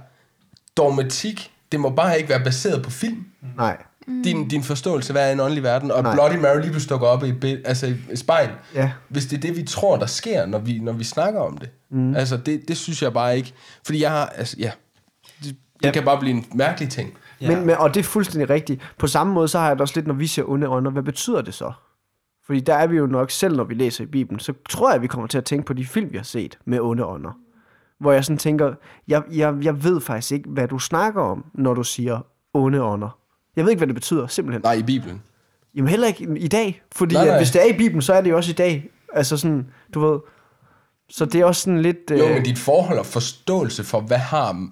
dogmatik, det må bare ikke være baseret på film Nej. din, din forståelse, hvad er en åndelig verden, og Nej. Bloody Mary lige pludselig dukker op i, altså i, i spejl. Ja. Hvis det er det, vi tror, der sker, når vi, når vi snakker om det. Mm. Altså, det, det synes jeg bare ikke. Fordi jeg har, altså, ja, det, det Ja. kan bare blive en mærkelig ting. Ja. Men, men, og det er fuldstændig rigtigt. På samme måde, så har jeg det også lidt, når vi ser onde ånder, hvad betyder det så? Fordi der er vi jo nok, selv når vi læser i Bibelen, så tror jeg, at vi kommer til at tænke på de film, vi har set med onde ånder. Hvor jeg sådan tænker, jeg, jeg, jeg ved faktisk ikke, hvad du snakker om, når du siger onde ånder. Jeg ved ikke, hvad det betyder, simpelthen. Nej, i Bibelen. Jamen heller ikke i dag, fordi Nej, nej. At hvis det er i Bibelen, så er det jo også i dag. Altså sådan, du ved... Så det er også sådan lidt... Jo, øh, men dit forhold og forståelse for, hvad har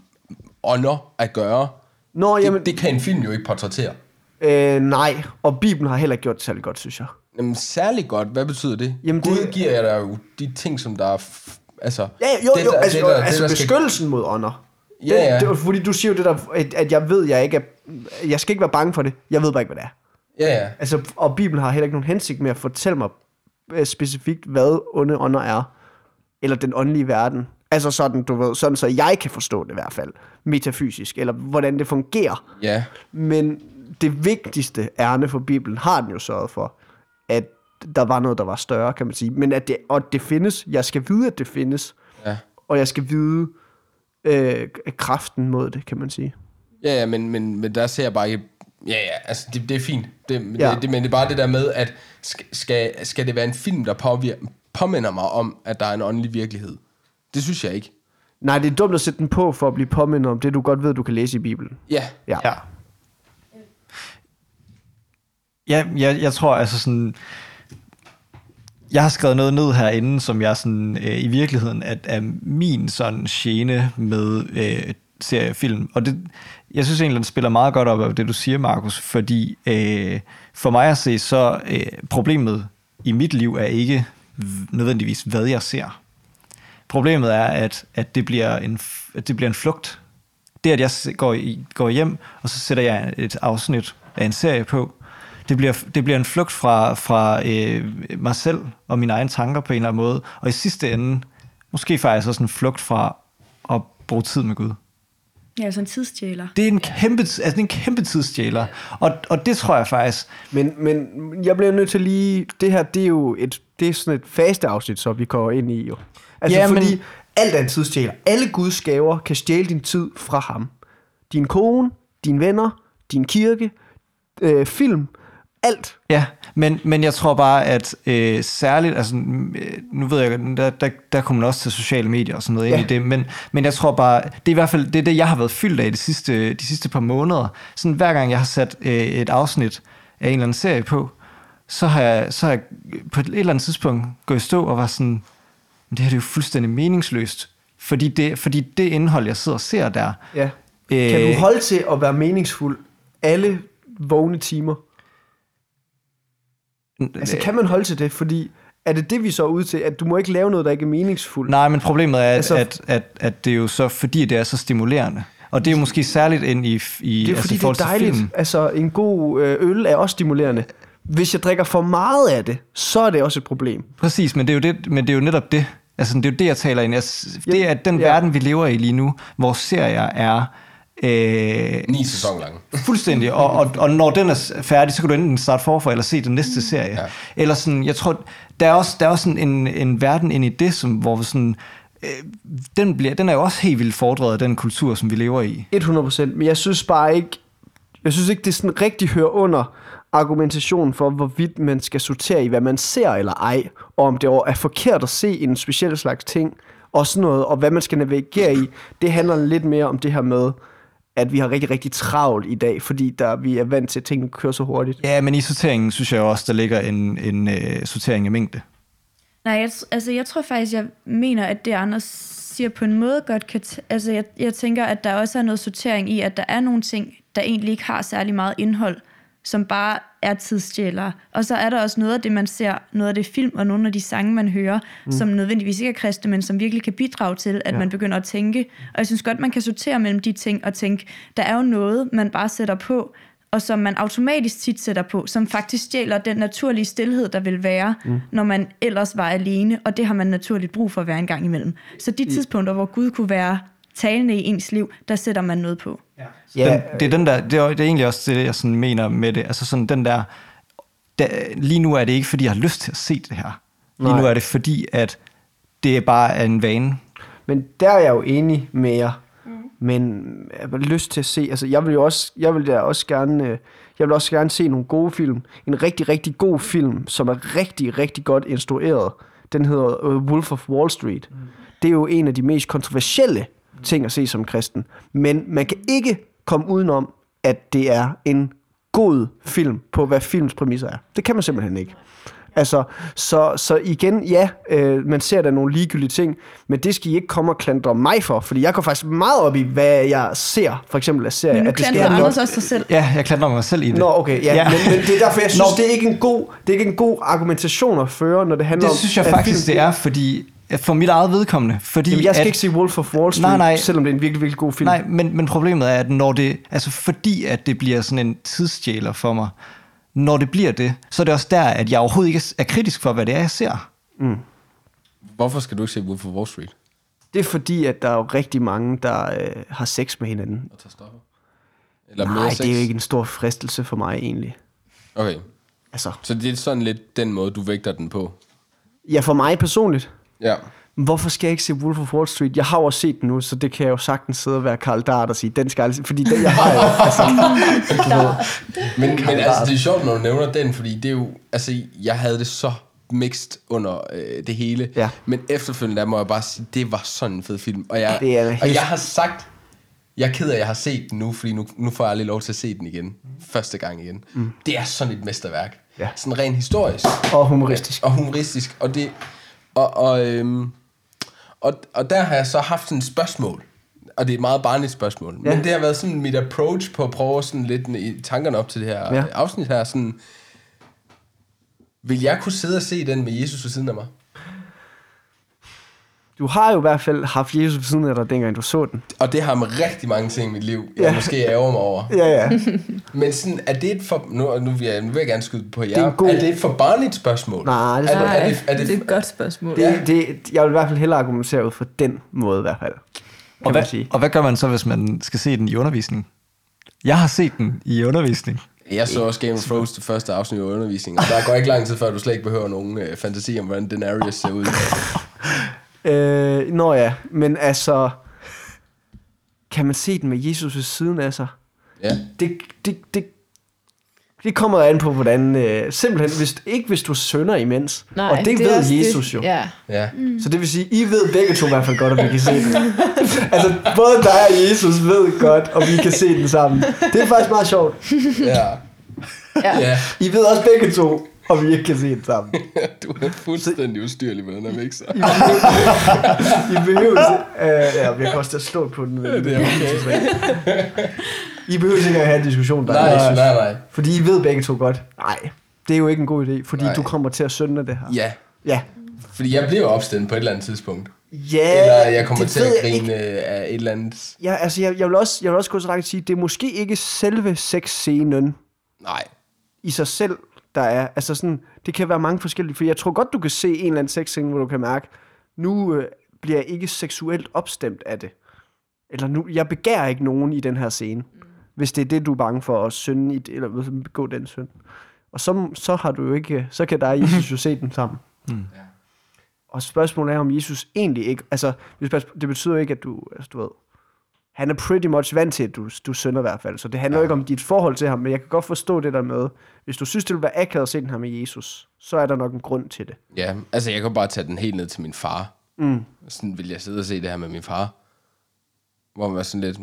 ånder at gøre, Nå, det, jamen, det kan en film jo ikke portrættere. øh, nej, og Bibelen har heller ikke gjort det særlig godt, synes jeg. Jamen, særlig godt, hvad betyder det? Jamen, Gud det- giver jer der jo de ting, som der er... Altså, Ja, jo, det, jo, der- altså, det, der- det, altså det, der skal- beskyttelsen mod ånder. Ja, ja. Det, det, var fordi du siger jo det der, at, at jeg ved, jeg ikke er, jeg skal ikke være bange for det. Jeg ved bare ikke, hvad det er. Ja, ja. Altså, og Bibelen har heller ikke nogen hensigt med at fortælle mig øh, specifikt, hvad onde ånder er. Eller den åndelige verden. Altså sådan, du ved, sådan så jeg kan forstå det i hvert fald. Metafysisk, eller hvordan det fungerer. Ja, Men det vigtigste ærne for Bibelen har den jo sørget for, at der var noget, der var større, kan man sige. Men at det, og det findes. Jeg skal vide, at det findes. ja. Og jeg skal vide øh, kraften mod det, kan man sige. Ja, ja, men, men, men der ser jeg bare ikke... Ja, ja, altså det, det er fint. Det, Ja. det, det, men det er bare det der med, at skal, skal, skal det være en film, der påvir, påminder mig om, at der er en åndelig virkelighed? Det synes jeg ikke. Nej, det er dumt at sætte den på for at blive påmindet om det, du godt ved, du kan læse i Bibelen. Ja, Ja. Ja. Ja, jeg, jeg tror altså sådan... Jeg har skrevet noget ned herinde, som jeg sådan, øh, i virkeligheden at er min sådan gene med øh, seriefilm. Og det, jeg synes egentlig, den spiller meget godt op af det, du siger, Markus, fordi øh, for mig at se, så øh, problemet i mit liv er ikke nødvendigvis, hvad jeg ser. Problemet er, at, at, det, bliver en, at det bliver en flugt. Det, at jeg går, i, går hjem, og så sætter jeg et afsnit af en serie på, det bliver, det bliver en flugt fra, fra øh, mig selv og mine egne tanker på en eller anden måde. Og i sidste ende, måske faktisk også en flugt fra at bruge tid med Gud. Ja, sådan en tidsstjæler. Det er en kæmpe, altså en kæmpe tidsstjæler. Og, og det tror jeg faktisk, Men, men jeg bliver nødt til lige... Det her, det er jo et, det er sådan et faste afsnit, så vi går ind i jo. Altså Ja, ja, men- fordi alt er en tidsstjæler. Alle Guds gaver kan stjæle din tid fra ham. Din kone, dine venner, din kirke, øh, film, alt. Ja, men, men jeg tror bare, at øh, særligt, altså øh, nu ved jeg, der, der, der kommer man også til sociale medier og sådan noget ind Ja. i det, men, men jeg tror bare, det er i hvert fald det, er det jeg har været fyldt af de sidste, de sidste par måneder. Sådan hver gang jeg har sat øh, et afsnit af en eller anden serie på, så har jeg, så har jeg på et eller andet tidspunkt gået i stå og var sådan, det her det er jo fuldstændig meningsløst, fordi det, fordi det indhold, jeg sidder og ser der, Ja. Kan øh, du holde til at være meningsfuld alle vågne timer? Altså, kan man holde til det? Fordi er det det, vi så er ude til? At du må ikke lave noget, der ikke er meningsfuldt? Nej, men problemet er, at, Altså- at, at, at det er jo så, fordi det er så stimulerende. Og det er jo måske særligt ind i, i Det er altså, fordi, det er dejligt. film. Altså, en god øh, øl er også stimulerende. Hvis jeg drikker for meget af det, så er det også et problem. Præcis, men det er jo, det, men det er jo netop det. Altså, det er jo det, jeg taler ind. Altså, det er den Ja. ja. verden, vi lever i lige nu, hvor serier er øh, Ni sæsoner lang. fuldstændig, og, og, og når den er færdig, så kan du enten starte forfra eller se den næste serie. Ja. Eller sådan, jeg tror, der er også, der er også sådan en, en verden ind i det, som, hvor sådan, øh, den, bliver, den er jo også helt vildt fordret af den kultur, som vi lever i. 100%, men jeg synes bare ikke, jeg synes ikke, det sådan rigtig hører under argumentation for, hvorvidt man skal sortere i, hvad man ser eller ej, og om det er forkert at se en speciel slags ting, og sådan noget, og hvad man skal navigere i. Det handler lidt mere om det her med, at vi har rigtig, rigtig travlt i dag, fordi der, vi er vant til, at tingene kører så hurtigt. Ja, men i sorteringen synes jeg også, der ligger en, en øh, sortering af mængde. Nej, jeg, altså jeg tror faktisk, jeg mener, at det Anders siger på en måde godt kan... T- altså jeg, jeg tænker, at der også er noget sortering i, at der er nogle ting, der egentlig ikke har særlig meget indhold, som bare er tidsstjælere. Og så er der også noget af det, man ser, noget af det film og nogle af de sange, man hører, mm. som nødvendigvis ikke er kristne, men som virkelig kan bidrage til, at ja. man begynder at tænke. Og jeg synes godt, man kan sortere mellem de ting og tænke, der er jo noget, man bare sætter på, og som man automatisk tit sætter på, som faktisk stjæler den naturlige stillhed, der vil være, mm. når man ellers var alene, og det har man naturligt brug for at være en gang imellem. Så de tidspunkter, hvor Gud kunne være talende i ens liv, der sætter man noget på. Ja, Den, det er den der, det er, det er egentlig også det, jeg sådan mener med det. Altså sådan den der, der, lige nu er det ikke, fordi jeg har lyst til at se det her. Lige Nej. nu er det fordi, at det er bare en vane. Men der er jeg jo enig med jer. Mm. Men jeg har lyst til at se, altså jeg vil jo også, jeg vil da også gerne, øh, jeg vil også gerne se nogle gode film. En rigtig, rigtig god film, som er rigtig, rigtig godt instrueret. Den hedder uh, Wolf of Wall Street. Mm. Det er jo en af de mest kontroversielle ting at se som kristen. Men man kan ikke komme udenom, at det er en god film på, hvad films præmisser er. Det kan man simpelthen ikke. Altså, så, så igen, ja, øh, man ser der nogle ligegyldige ting, men det skal I ikke komme og klandre mig for, fordi jeg går faktisk meget op i, hvad jeg ser, for eksempel af serier. Men nu at det skal Anders også sig selv. Ja, jeg klandrer mig selv i det. Nå, okay, ja, Ja. Men, men det er derfor, jeg synes, Nå. det er, ikke en god, det er ikke en god argumentation at føre, når det handler om... Det synes jeg faktisk, film- det er, fordi for mit eget vedkommende. Fordi Jamen, jeg skal at, ikke se Wolf of Wall Street, Nej, nej. selvom det er en virkelig, virkelig god film. Nej, men, men problemet er, at når det, altså fordi at det bliver sådan en tidsstjæler for mig, når det bliver det, så er det også der, at jeg overhovedet ikke er kritisk for, hvad det er, jeg ser. Hvorfor skal du ikke se Wolf of Wall Street? Det er fordi, at der er jo rigtig mange, der øh, har sex med hinanden. Og tager stoffer? Eller Nej, mere det er jo sex? ikke en stor fristelse for mig egentlig. Okay, Altså, så det er sådan lidt den måde, du vægter den på. ja, for mig personligt, Ja. Hvorfor skal jeg ikke se Wolf of Wall Street? Jeg har jo også set den nu, så det kan jeg jo sagtens sidde og være Karl Dart og sige, den skal jeg aldrig se, fordi den, jeg har jo, altså, Men, men altså, det er sjovt, når du nævner den, fordi det er jo... Altså, jeg havde det så mixed under øh, det hele. Ja. Men efterfølgende, der må jeg bare sige, det var sådan en fed film. Og jeg, Det er og helt- jeg har sagt... Jeg er ked af, at jeg har set den nu, fordi nu, nu får jeg aldrig lov til at se den igen. Første gang igen. Mm. Det er sådan et mesterværk. Ja. Sådan rent historisk. og humoristisk. Og humoristisk. Og det... Og, og, øhm, og, og der har jeg så haft sådan et spørgsmål. Og det er et meget barnligt spørgsmål. Ja. Men det har været sådan mit approach på at prøve sådan lidt i tankerne op til det her ja. afsnit her. Sådan, vil jeg kunne sidde og se den med Jesus ved siden af mig? Du har jo i hvert fald haft Jesus ved siden af dig, dengang du så den. Og det har med rigtig mange ting i mit liv, jeg Ja. ja. måske ærger mig over. Ja, ja. Men sådan, er det et for... Nu, nu, vil, jeg, nu vil jeg gerne skyde på jer. Det er god- er det et for barnligt spørgsmål? Nej, det er, er, det, er, det, det er et godt spørgsmål. Det, det, jeg vil i hvert fald hellere argumentere ud for den måde i hvert fald. Og hvad, sige. og hvad gør man så, hvis man skal se den i undervisning? Jeg har set den i undervisning. Jeg så også Game of Thrones det første afsnit af undervisningen, og der går ikke lang tid før, du slet ikke behøver nogen øh, fantasi om, hvordan Daenerys ser ud. Øh, nå ja, men altså, kan man se den med Jesus ved siden af sig? Ja. Det, det, det, det kommer an på, hvordan... Øh, simpelthen, hvis, ikke hvis du sønder imens. Nej, og det, det ved også Jesus jo. Ja. Ja. Så det vil sige, I ved begge to i hvert fald godt, at vi kan se den. altså, både dig og Jesus ved godt, og vi kan se den sammen. Det er faktisk meget sjovt. Ja. Ja. ja. I ved også begge to, og vi ikke kan se den sammen. Du er fuldstændig ustyrlig med den her mixer. I behøver ikke... Øh, ja, jeg kan også at slå på den. Det er okay. I behøver ikke at have en diskussion, der Nej, nej, nej. Fordi I ved begge to godt, nej, det er jo ikke en god idé, fordi Nej. du kommer til at synde det her. Ja, Ja. fordi jeg bliver opstemt på et eller andet tidspunkt. Ja, Eller jeg kommer det til at grine af et eller andet... Ja, altså, jeg, jeg, vil også, jeg vil også gå så langt at sige, det er måske ikke selve sexscenen Nej. i sig selv, der er. Altså sådan, det kan være mange forskellige, for jeg tror godt, du kan se en eller anden sexscene, hvor du kan mærke, nu øh, bliver jeg ikke seksuelt opstemt af det. Eller nu, jeg begærer ikke nogen i den her scene, mm. hvis det er det, du er bange for at synde i, det, eller begå den synd. Og så, så har du jo ikke, så kan der og Jesus jo se den sammen. Mm. Og spørgsmålet er, om Jesus egentlig ikke, altså, det betyder ikke, at du, altså, du ved, han er pretty much vant til, at du, du synder i hvert fald. Så det handler ja. ikke om dit forhold til ham, men jeg kan godt forstå det der med, hvis du synes, det vil være akavet at se den her med Jesus, så er der nok en grund til det. Ja, altså jeg kan bare tage den helt ned til min far. Mm. Sådan vil jeg sidde og se det her med min far. Hvor man var sådan lidt,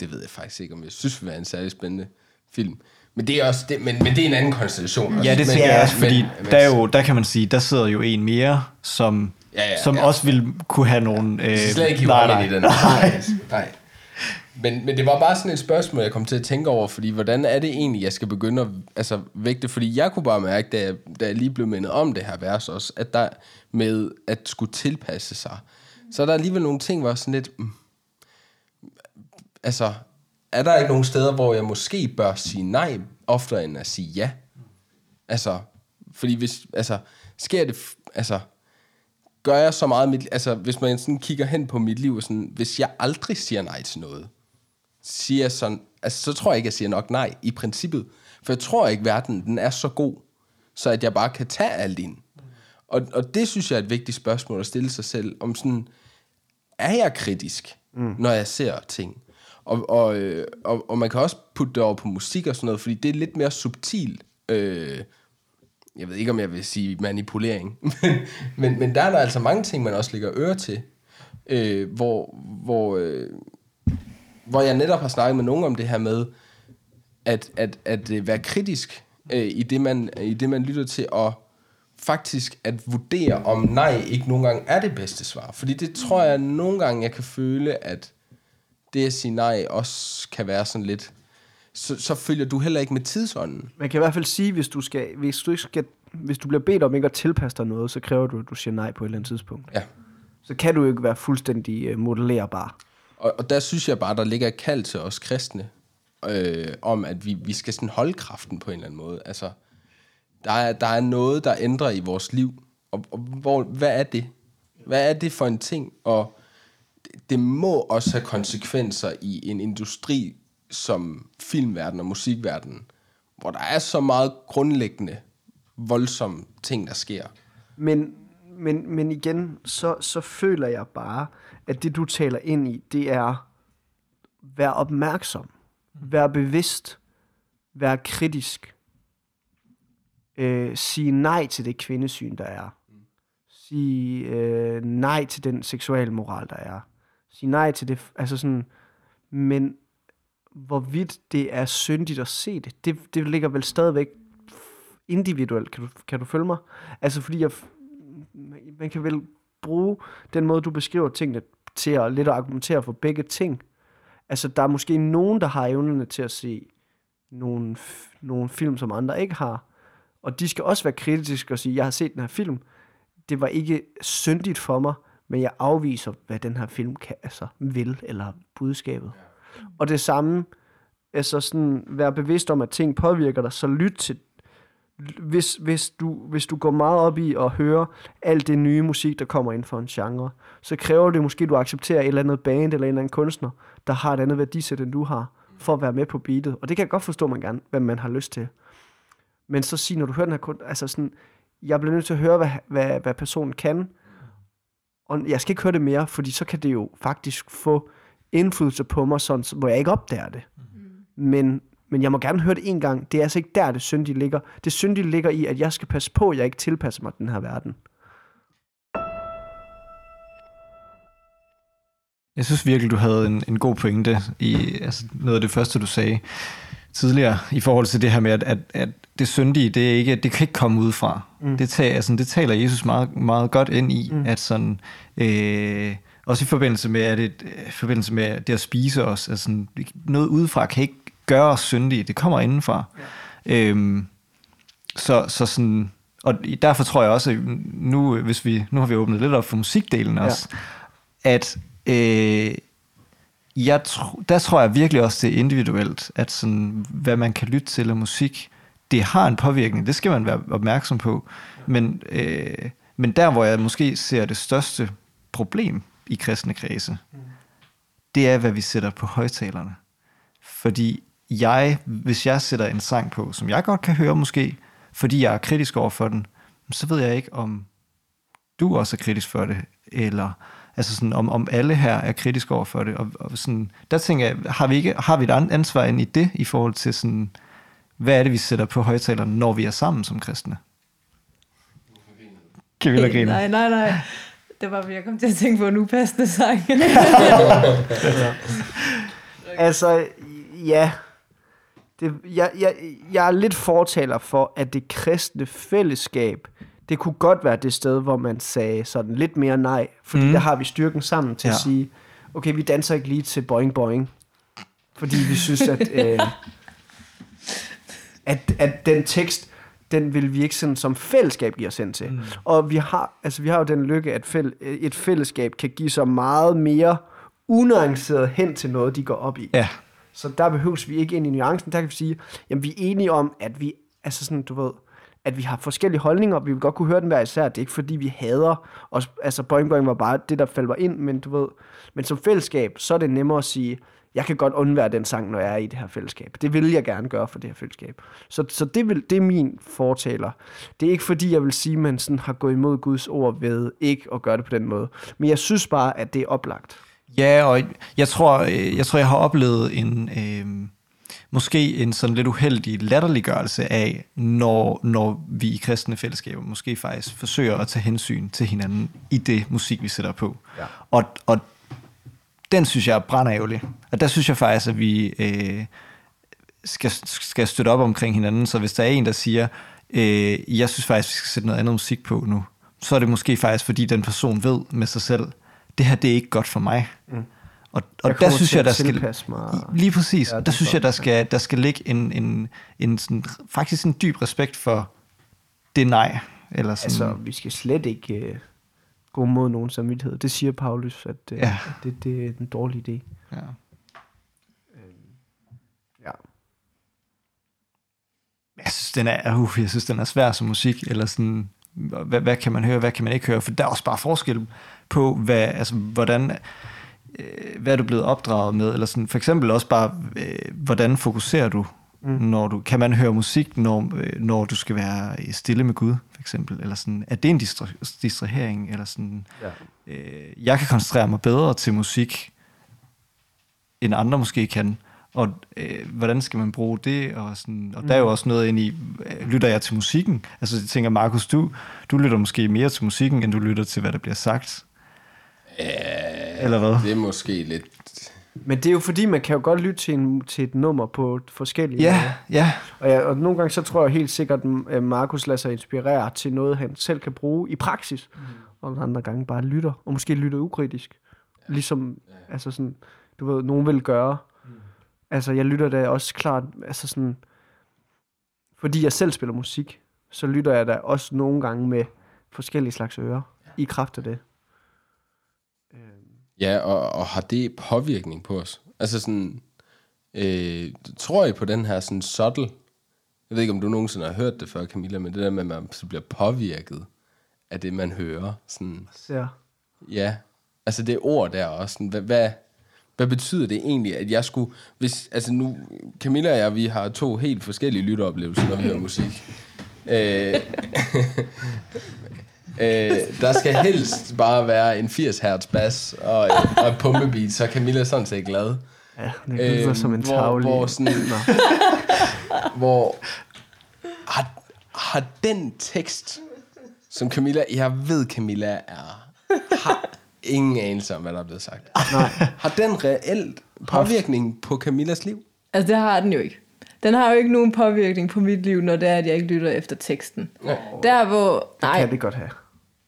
det ved jeg faktisk ikke, om jeg synes vil være en særlig spændende film. Men det er også, det, men, men det er en anden konstellation. Også. Ja, det tænker jeg også, fordi men, der, er jo, der kan man sige, der sidder jo en mere, som, ja, ja, som ja. også vil kunne have nogle... Ja. Øh, slet ikke i den. Nej, nej. Men, men det var bare sådan et spørgsmål, jeg kom til at tænke over, fordi hvordan er det egentlig, jeg skal begynde at altså, vægte? Fordi jeg kunne bare mærke, da jeg, da jeg lige blev mindet om det her vers også, at der med at skulle tilpasse sig, så er der alligevel nogle ting, hvor sådan lidt... Mm, altså, er der ikke nogen steder, hvor jeg måske bør sige nej, oftere end at sige ja? Altså, fordi hvis, altså, sker det, altså, gør jeg så meget mit, altså, hvis man sådan kigger hen på mit liv, sådan, hvis jeg aldrig siger nej til noget, siger sådan, altså, så tror jeg ikke, jeg siger nok nej, i princippet. For jeg tror ikke, verden den er så god, så at jeg bare kan tage alt ind. Og, og det synes jeg er et vigtigt spørgsmål at stille sig selv, om sådan, er jeg kritisk, mm. når jeg ser ting? Og, og, øh, og, og man kan også putte det over på musik og sådan noget, fordi det er lidt mere subtil. Øh, jeg ved ikke, om jeg vil sige manipulering, men, men, men der er der altså mange ting, man også lægger øre til, øh, hvor, hvor, øh, hvor jeg netop har snakket med nogen om det her med, at, at, at øh, være kritisk øh, i, det, man, i det, man lytter til, og faktisk at vurdere, om nej ikke nogle gange er det bedste svar. Fordi det tror jeg nogle gange, jeg kan føle, at det at sige nej også kan være sådan lidt, så, så følger du heller ikke med tidsånden. Man kan i hvert fald sige, hvis du, skal, hvis du, ikke skal, hvis du bliver bedt om ikke at tilpasse dig noget, så kræver du, at du siger nej på et eller andet tidspunkt. Ja. Så kan du ikke være fuldstændig uh, modellerbar. Og, og der synes jeg bare, der ligger et kald til os kristne, øh, om at vi, vi skal sådan holde kraften på en eller anden måde. Altså, der er, der er noget, der ændrer i vores liv. Og, og hvor, hvad er det? Hvad er det for en ting? Og det må også have konsekvenser i en industri som filmverden og musikverdenen, hvor der er så meget grundlæggende voldsomme ting, der sker. Men, men, men igen, så, så føler jeg bare, at det du taler ind i, det er vær opmærksom, vær bevidst, vær kritisk, øh, sige nej til det kvindesyn, der er. Sige øh, nej til den seksuelle moral, der er sige nej til det. Altså sådan, men hvorvidt det er syndigt at se det, det, det ligger vel stadigvæk individuelt. Kan du, kan du følge mig? Altså fordi jeg, man kan vel bruge den måde, du beskriver tingene til at lidt at argumentere for begge ting. Altså der er måske nogen, der har evnerne til at se nogle, nogle film, som andre ikke har. Og de skal også være kritiske og sige, jeg har set den her film. Det var ikke syndigt for mig, men jeg afviser, hvad den her film kan, altså, vil, eller budskabet. Og det samme, altså sådan, være bevidst om, at ting påvirker dig, så lyt til, hvis, hvis, du, hvis du går meget op i at høre alt det nye musik, der kommer ind for en genre, så kræver det måske, at du accepterer et eller andet band eller en eller anden kunstner, der har et andet værdisæt, end du har, for at være med på beatet. Og det kan jeg godt forstå, man gerne, hvad man har lyst til. Men så sig, når du hører den her kunst, altså sådan, jeg bliver nødt til at høre, hvad, hvad, hvad personen kan, og jeg skal ikke høre det mere, fordi så kan det jo faktisk få indflydelse på mig, sådan, hvor jeg ikke opdager det. Mm. Men, men jeg må gerne høre det en gang. Det er altså ikke der, det syndige ligger. Det syndige ligger i, at jeg skal passe på, at jeg ikke tilpasser mig den her verden. Jeg synes virkelig, du havde en, en god pointe i altså noget af det første, du sagde tidligere, i forhold til det her med, at, at, at det syndige, det, er ikke, det kan ikke komme ud fra. Mm. Det, tager, altså, det taler Jesus meget, meget godt ind i, mm. at sådan, øh, også i forbindelse med, at det, i forbindelse med det at spise os, altså, noget udefra kan ikke gøre os syndige, det kommer indenfra. Ja. Øhm, så, så sådan, og derfor tror jeg også, at nu, hvis vi, nu har vi åbnet lidt op for musikdelen også, ja. at øh, jeg tro, der tror jeg virkelig også, det er individuelt, at sådan, hvad man kan lytte til af musik, det har en påvirkning, det skal man være opmærksom på. Men, øh, men der, hvor jeg måske ser det største problem i kristne kredse, det er, hvad vi sætter på højtalerne. Fordi jeg, hvis jeg sætter en sang på, som jeg godt kan høre måske, fordi jeg er kritisk over for den, så ved jeg ikke, om du også er kritisk for det, eller altså sådan, om, om alle her er kritisk over for det. Og, og sådan, der tænker jeg, har vi, ikke, har vi et ansvar ind i det, i forhold til sådan, hvad er det, vi sætter på højtalerne, når vi er sammen som kristne? Kan vi grine? Nej, nej, nej. Det var, fordi jeg kom til at tænke på en upassende sang. Altså, ja. Det, jeg, jeg, jeg er lidt fortaler for, at det kristne fællesskab, det kunne godt være det sted, hvor man sagde sådan lidt mere nej. Fordi mm. der har vi styrken sammen til ja. At sige, okay, vi danser ikke lige til boing boing. Fordi vi synes, at, øh, at, at den tekst, den vil vi ikke sådan som fællesskab give os hen til. Mm. Og vi har, altså, vi har jo den lykke, at fæl, et fællesskab kan give så meget mere unuanceret hen til noget, de går op i. Ja, så der behøves vi ikke ind i nuancen. Der kan vi sige, jamen vi er enige om, at vi, altså sådan, du ved, at vi har forskellige holdninger, vi vil godt kunne høre den hver især. Det er ikke fordi, vi hader os. Altså, Boing Boing var bare det, der faldt mig ind, men du ved, men som fællesskab, så er det nemmere at sige, jeg kan godt undvære den sang, når jeg er i det her fællesskab. Det vil jeg gerne gøre for det her fællesskab. Så, så det, vil, det er min fortaler. Det er ikke fordi, jeg vil sige, at man sådan har gået imod Guds ord ved ikke at gøre det på den måde. Men jeg synes bare, at det er oplagt. Ja, og jeg tror, øh, jeg tror, jeg har oplevet en øh, måske en sådan lidt uheldig latterliggørelse af, når, når vi i kristne fællesskaber måske faktisk forsøger at tage hensyn til hinanden i det musik, vi sætter på. Ja. Og, og den synes jeg er brændærgerlig. Og der synes jeg faktisk, at vi øh, skal, skal støtte op omkring hinanden. Så hvis der er en, der siger, øh, jeg synes faktisk, vi skal sætte noget andet musik på nu, så er det måske faktisk, fordi den person ved med sig selv, det her det er ikke godt for mig. Mm. Og, og der synes jeg, der skal... mig. Lige præcis. Ja, der er synes godt. jeg, der skal, der skal ligge en, en, en sådan, faktisk en dyb respekt for det nej. Eller sådan, Altså, vi skal slet ikke øh, gå mod nogen samvittighed. Det siger Paulus, at, øh, Ja. at det, det er en dårlig idé. ja. Ja. Jeg synes, den er, uh, jeg synes, den er svær som musik, eller sådan, hvad, hvad kan man høre, hvad kan man ikke høre, for der er også bare forskel på, hvad, altså, hvordan, øh, hvad er du blevet opdraget med, eller sådan, for eksempel også bare, øh, hvordan fokuserer du, mm. når du, kan man høre musik, når, øh, når du skal være stille med Gud, for eksempel, eller sådan, er det en distra- distrahering, eller sådan, Ja. øh, jeg kan koncentrere mig bedre til musik, end andre måske kan. Og øh, hvordan skal man bruge det? Og, sådan, og der er jo også noget ind i, øh, lytter jeg til musikken? Altså jeg tænker, Markus, du, du lytter måske mere til musikken, end du lytter til, hvad der bliver sagt. Eller hvad? Det er måske lidt... Men det er jo fordi, man kan jo godt lytte til, en, til et nummer på forskellige måder. Ja, ja, Og, ja, og nogle gange så tror jeg helt sikkert, at Markus lader sig inspirere til noget, han selv kan bruge i praksis. Mm. Og andre gange bare lytter, og måske lytter ukritisk. Ja. Ligesom, ja. altså sådan, du ved, nogen vil gøre. Altså, jeg lytter da også klart, altså sådan, fordi jeg selv spiller musik, så lytter jeg da også nogle gange med forskellige slags ører, ja. i kraft af det. Ja, og, og har det påvirkning på os? Altså sådan... Øh, tror I på den her sådan subtle... Jeg ved ikke, om du nogensinde har hørt det før, Camilla, men det der med, at man så bliver påvirket af det, man hører. Sådan, Så, ja, altså det ord der også. Sådan, hvad, hvad, hvad betyder det egentlig, at jeg skulle... Hvis, altså nu, Camilla og jeg, vi har to helt forskellige lytteoplevelser, når vi hører musik. Øh, øh, der skal helst bare være en 80 hertz bas og, og et pumpebeat, så er Camilla sådan set glad. ja, det lyder Øhm, som en hvor- tavle. hvor sådan- Nå. hvor har, har den tekst, som Camilla, jeg ved Camilla er, har ingen anelse om, hvad der er blevet sagt. Nej. Har den reelt påvirkning på Camillas liv? altså, det har den jo ikke. Den har jo ikke nogen påvirkning på mit liv, når det er, at jeg ikke lytter efter teksten. Der hvor... Nej, Kan det godt have.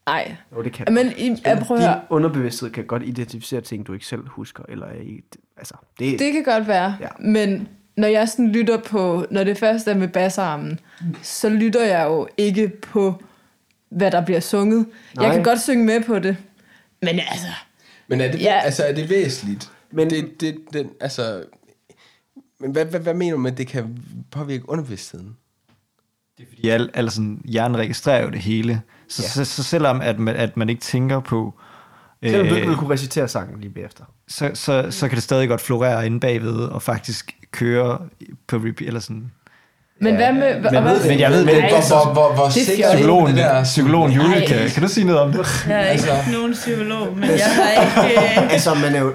nej. Jo, det kan det Men. I, jeg prøver. Din underbevidsthed kan godt identificere ting, du ikke selv husker, eller er i, altså, det, Det kan godt være, Ja. ja. men når jeg sådan lytter på, når det først er med bassarmen, så lytter jeg jo ikke på, hvad der bliver sunget. Nej. Jeg kan godt synge med på det, men altså, Men er det, Ja. altså, er det væsentligt? Men- det, det, den, altså, men hvad, hvad, hvad mener du med, at det kan påvirke underbevidstheden? Det er fordi, al, al sådan, hjernen registrerer jo det hele. Så, Ja. så, så selvom at man, at man ikke tænker på... Selvom du øh, ikke vil kunne recitere sangen lige bagefter. så, så, så kan det stadig godt florere inde bagved og faktisk køre på repeat, eller sådan. Men hvad med... Men, hvad, men jeg ved, Men men, hvor, hvor, hvor, hvor Det er fjollet. psykologen, det der. psykologen Julie, kan, kan du sige noget om det? Jeg er ikke Altså- nogen psykolog, men jeg har ikke... Øh, Altså, man er jo,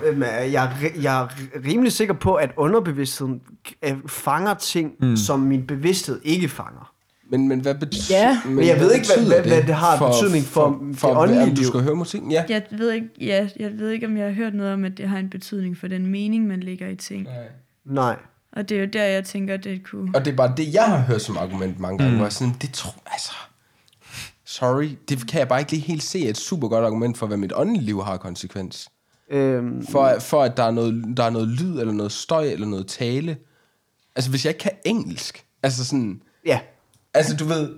jeg, jeg er rimelig sikker på, at underbevidstheden øh, fanger ting, mm. som min bevidsthed ikke fanger. Men, men hvad betyder Ja. Men jeg ved ikke, hvad- hvad- hvad det har af betydning for det for, åndelige om du liv. skal høre musik? Ja. jeg, ved ikke, ja, jeg ved ikke, om jeg har hørt noget om, at det har en betydning for den mening, man lægger i ting. Nej. Og det er jo der, jeg tænker, det kunne... Og det er bare det, jeg har hørt som argument mange gange, mm. hvor jeg sådan, det tror, altså, sorry, det kan jeg bare ikke lige helt se et super godt argument for, hvad mit åndelige liv har konsekvens. Øhm, For, for at der er, noget, der er noget lyd, eller noget støj, eller noget tale. Altså, hvis jeg ikke kan engelsk, altså sådan, ja. Altså, du ved,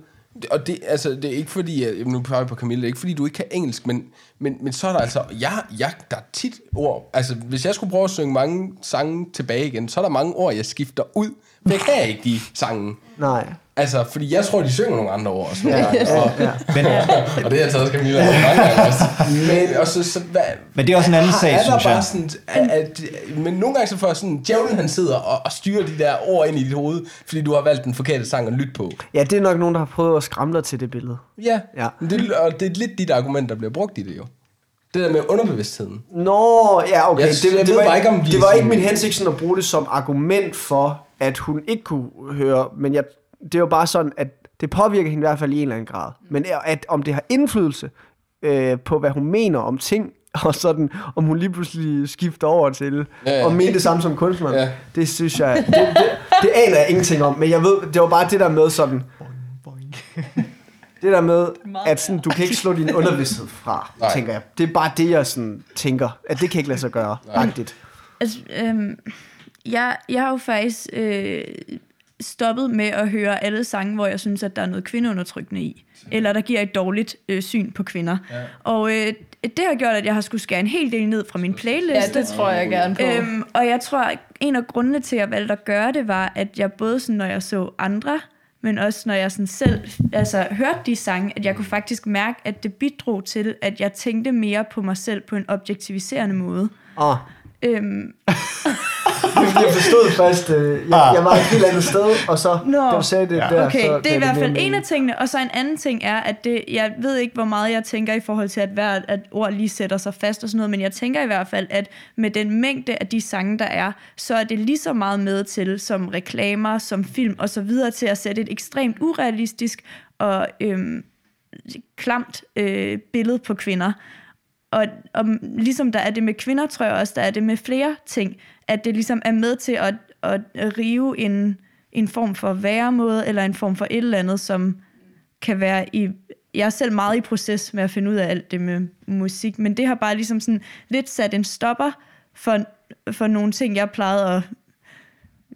og det, altså, det er ikke fordi, at, nu peger jeg på Camilla, det er ikke fordi, du ikke kan engelsk, men, men, men så er der altså, jeg, jeg, der er tit ord, altså, hvis jeg skulle prøve at synge mange sange tilbage igen, så er der mange ord, jeg skifter ud, for jeg kan ikke de sange. Nej. Altså, fordi jeg tror, de synger nogle andre ord også nogle Ja, gange, og, ja. Men, og det har jeg taget Camilla mange gange også. Men, og så, så, hvad, men det er også en anden har- sag, er der synes bare jeg. Sådan, at, at, men nogle gange så får jeg sådan, djævlen han sidder og, og styrer de der ord ind i dit hoved, fordi du har valgt den forkerte sang at lytte på. ja, det er nok nogen, der har prøvet at skræmme dig til det billede. Ja, Ja. Det, og det er lidt dit argument, der bliver brugt i det jo. Det der med underbevidstheden. Nå, ja, okay. Jeg- det, jeg det, ved var, bare ikke, om det var ikke min hensigt sådan at bruge det som argument for, at hun ikke kunne høre, men jeg, det er jo bare sådan, at det påvirker hende i hvert fald i en eller anden grad. Men at om det har indflydelse øh, på, hvad hun mener om ting, og sådan, om hun lige pludselig skifter over til, Ja, ja, og mener det samme som kunstner, Ja. det synes jeg, det, det, det aner jeg ingenting om, men jeg ved, det var bare det der med sådan, det der med, at sådan, du kan ikke slå din undervidshed fra, Nej. tænker jeg. Det er bare det, jeg sådan tænker, at det kan ikke lade sig gøre. Agtigt. Altså, øhm, jeg, jeg har jo faktisk øh, stoppet med at høre alle sange, hvor jeg synes, at der er noget kvindeundertrykkende i. Eller der giver et dårligt øh, syn på kvinder. Ja. Og øh, det har gjort, at jeg har skulle skære en hel del ned fra min playlist. ja, det tror jeg gerne på. Øhm, og jeg tror, at en af grundene til, at jeg valgte at gøre det, var, at jeg både sådan, når jeg så andre, men også når jeg sådan selv altså, hørte de sange, at jeg kunne faktisk mærke, at det bidrog til, at jeg tænkte mere på mig selv på en objektiviserende måde. Ah. Øhm, Jeg forstod først, øh, jeg, jeg var et helt andet sted, og så, Nå. da du sagde det der, Okay, så det er i hvert fald en mening. af tingene. Og så en anden ting er, at det, jeg ved ikke, hvor meget jeg tænker i forhold til, at hvert at ord lige sætter sig fast og sådan noget, men jeg tænker i hvert fald, at med den mængde af de sange, der er, så er det lige så meget med til, som reklamer, som film og så videre, til at sætte et ekstremt urealistisk og øhm, klamt øh, billede på kvinder. Og, og ligesom der er det med kvinder, tror jeg også, der er det med flere ting, at det ligesom er med til at, at rive en, en form for væremåde, eller en form for et eller andet, som kan være i... Jeg er selv meget i proces med at finde ud af alt det med musik, men det har bare ligesom sådan lidt sat en stopper for, for nogle ting, jeg plejede at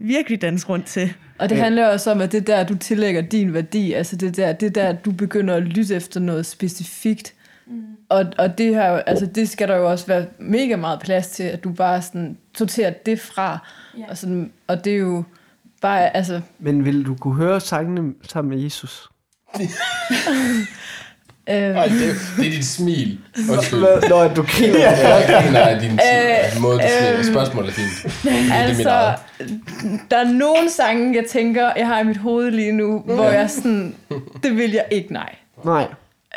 virkelig danse rundt til. Og det handler også om, at det der, du tillægger din værdi, altså det der, det der, du begynder at lytte efter noget specifikt. Mm. Og, og det, her, altså det skal der jo også være mega meget plads til, at du bare sådan sorterer det fra. Ja. Og, sådan, og det er jo bare, altså, Men vil du kunne høre sangene sammen med Jesus? øh, Ej, det, det er dit smil. Undskyld. Når du griner. Jeg griner af din Øh, måde, du øh, Spørgsmålet er fint. Det er altså, der er nogle sange, jeg tænker, jeg har i mit hoved lige nu, hvor jeg sådan, det vil jeg ikke, nej. Nej.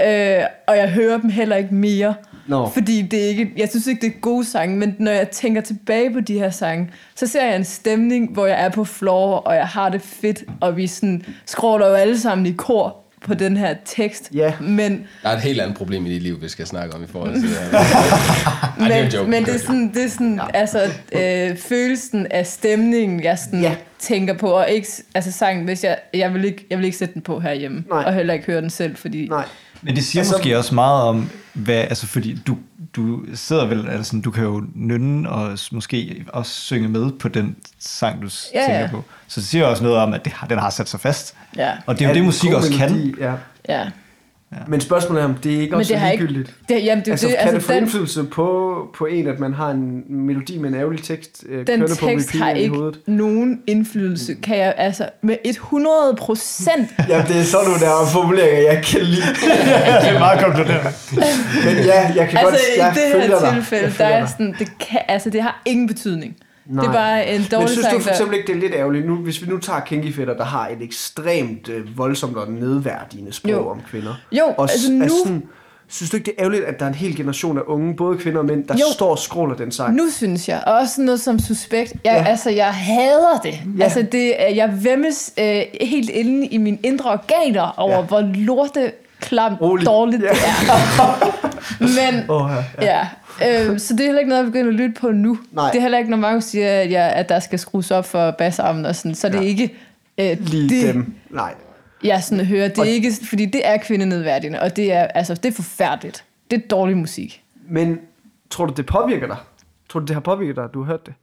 Øh, og jeg hører dem heller ikke mere. Nå. Fordi det er ikke, jeg synes ikke, det er gode sange, men når jeg tænker tilbage på de her sange, så ser jeg en stemning, hvor jeg er på floor, og jeg har det fedt, og vi sådan skråler jo alle sammen i kor på den her tekst. Ja. Men, Der er et helt andet problem i dit liv, vi skal snakke om i forhold til det her. Ej, det er en men, joke. men det er sådan, det er sådan ja. altså, øh, følelsen af stemningen, jeg sådan Ja. ja. tænker på, og ikke, altså sangen, hvis jeg, jeg vil ikke, jeg vil ikke sætte den på herhjemme, Nej. og heller ikke høre den selv, fordi Nej. Men det siger Altså- måske også meget om, hvad, altså fordi du, du sidder vel, altså sådan, du kan jo nynne og måske også synge med på den sang, du Ja, tænker ja. på. Så det siger også noget om, at det har, den har sat sig fast. ja, Og det er jo det, musik også kan. melodi, Ja. Ja. Men spørgsmålet er, om det er ikke Men også det har ikke... ligegyldigt. Det, jamen, det, altså, det, kan altså, det få den, indflydelse på, på en, at man har en melodi med en ærgerlig tekst øh, den kørende på tekst har repeat i ikke hovedet? nogen indflydelse, kan jeg altså med 100 procent Ja, det er sådan nogle der formuleringer, jeg kan lide. det er meget konkluderende. Men ja, jeg kan Altså godt i jeg det her dig. tilfælde, der er dig. sådan, det, kan, altså, det har ingen betydning. Nej. Det er bare en Men dårlig synes du for eksempel ikke, det er lidt ærgerligt, nu, hvis vi nu tager Kinky Fætter, der har et ekstremt øh, voldsomt og nedværdigende sprog Jo. om kvinder. Jo, og altså nu- sådan, synes du ikke, det er ærgerligt, at der er en hel generation af unge, både kvinder og mænd, der Jo. står og skråler den sang? Nu synes jeg, og også noget som suspekt, jeg, Ja. altså jeg hader det. Ja. Altså det, er- jeg vemmes øh, helt inde i mine indre organer over, Ja. ja. hvor lorte, klamt, Rolig. dårligt Ja. det er. Men Åh, ja. ja, øh, så det er heller ikke noget, jeg begynder at lytte på nu. Nej. Det er heller ikke, når Markus siger, at, jeg, at der skal skrues op for bassarmen og sådan, så er det Ja. ikke øh, Lige det, dem. Nej. jeg sådan hører. Det Og- er ikke, fordi det er kvindenedværdigende, og det er, altså, det er forfærdeligt. Det er dårlig musik. Men tror du, det påvirker dig? Tror du, det har påvirket dig, at du har hørt det?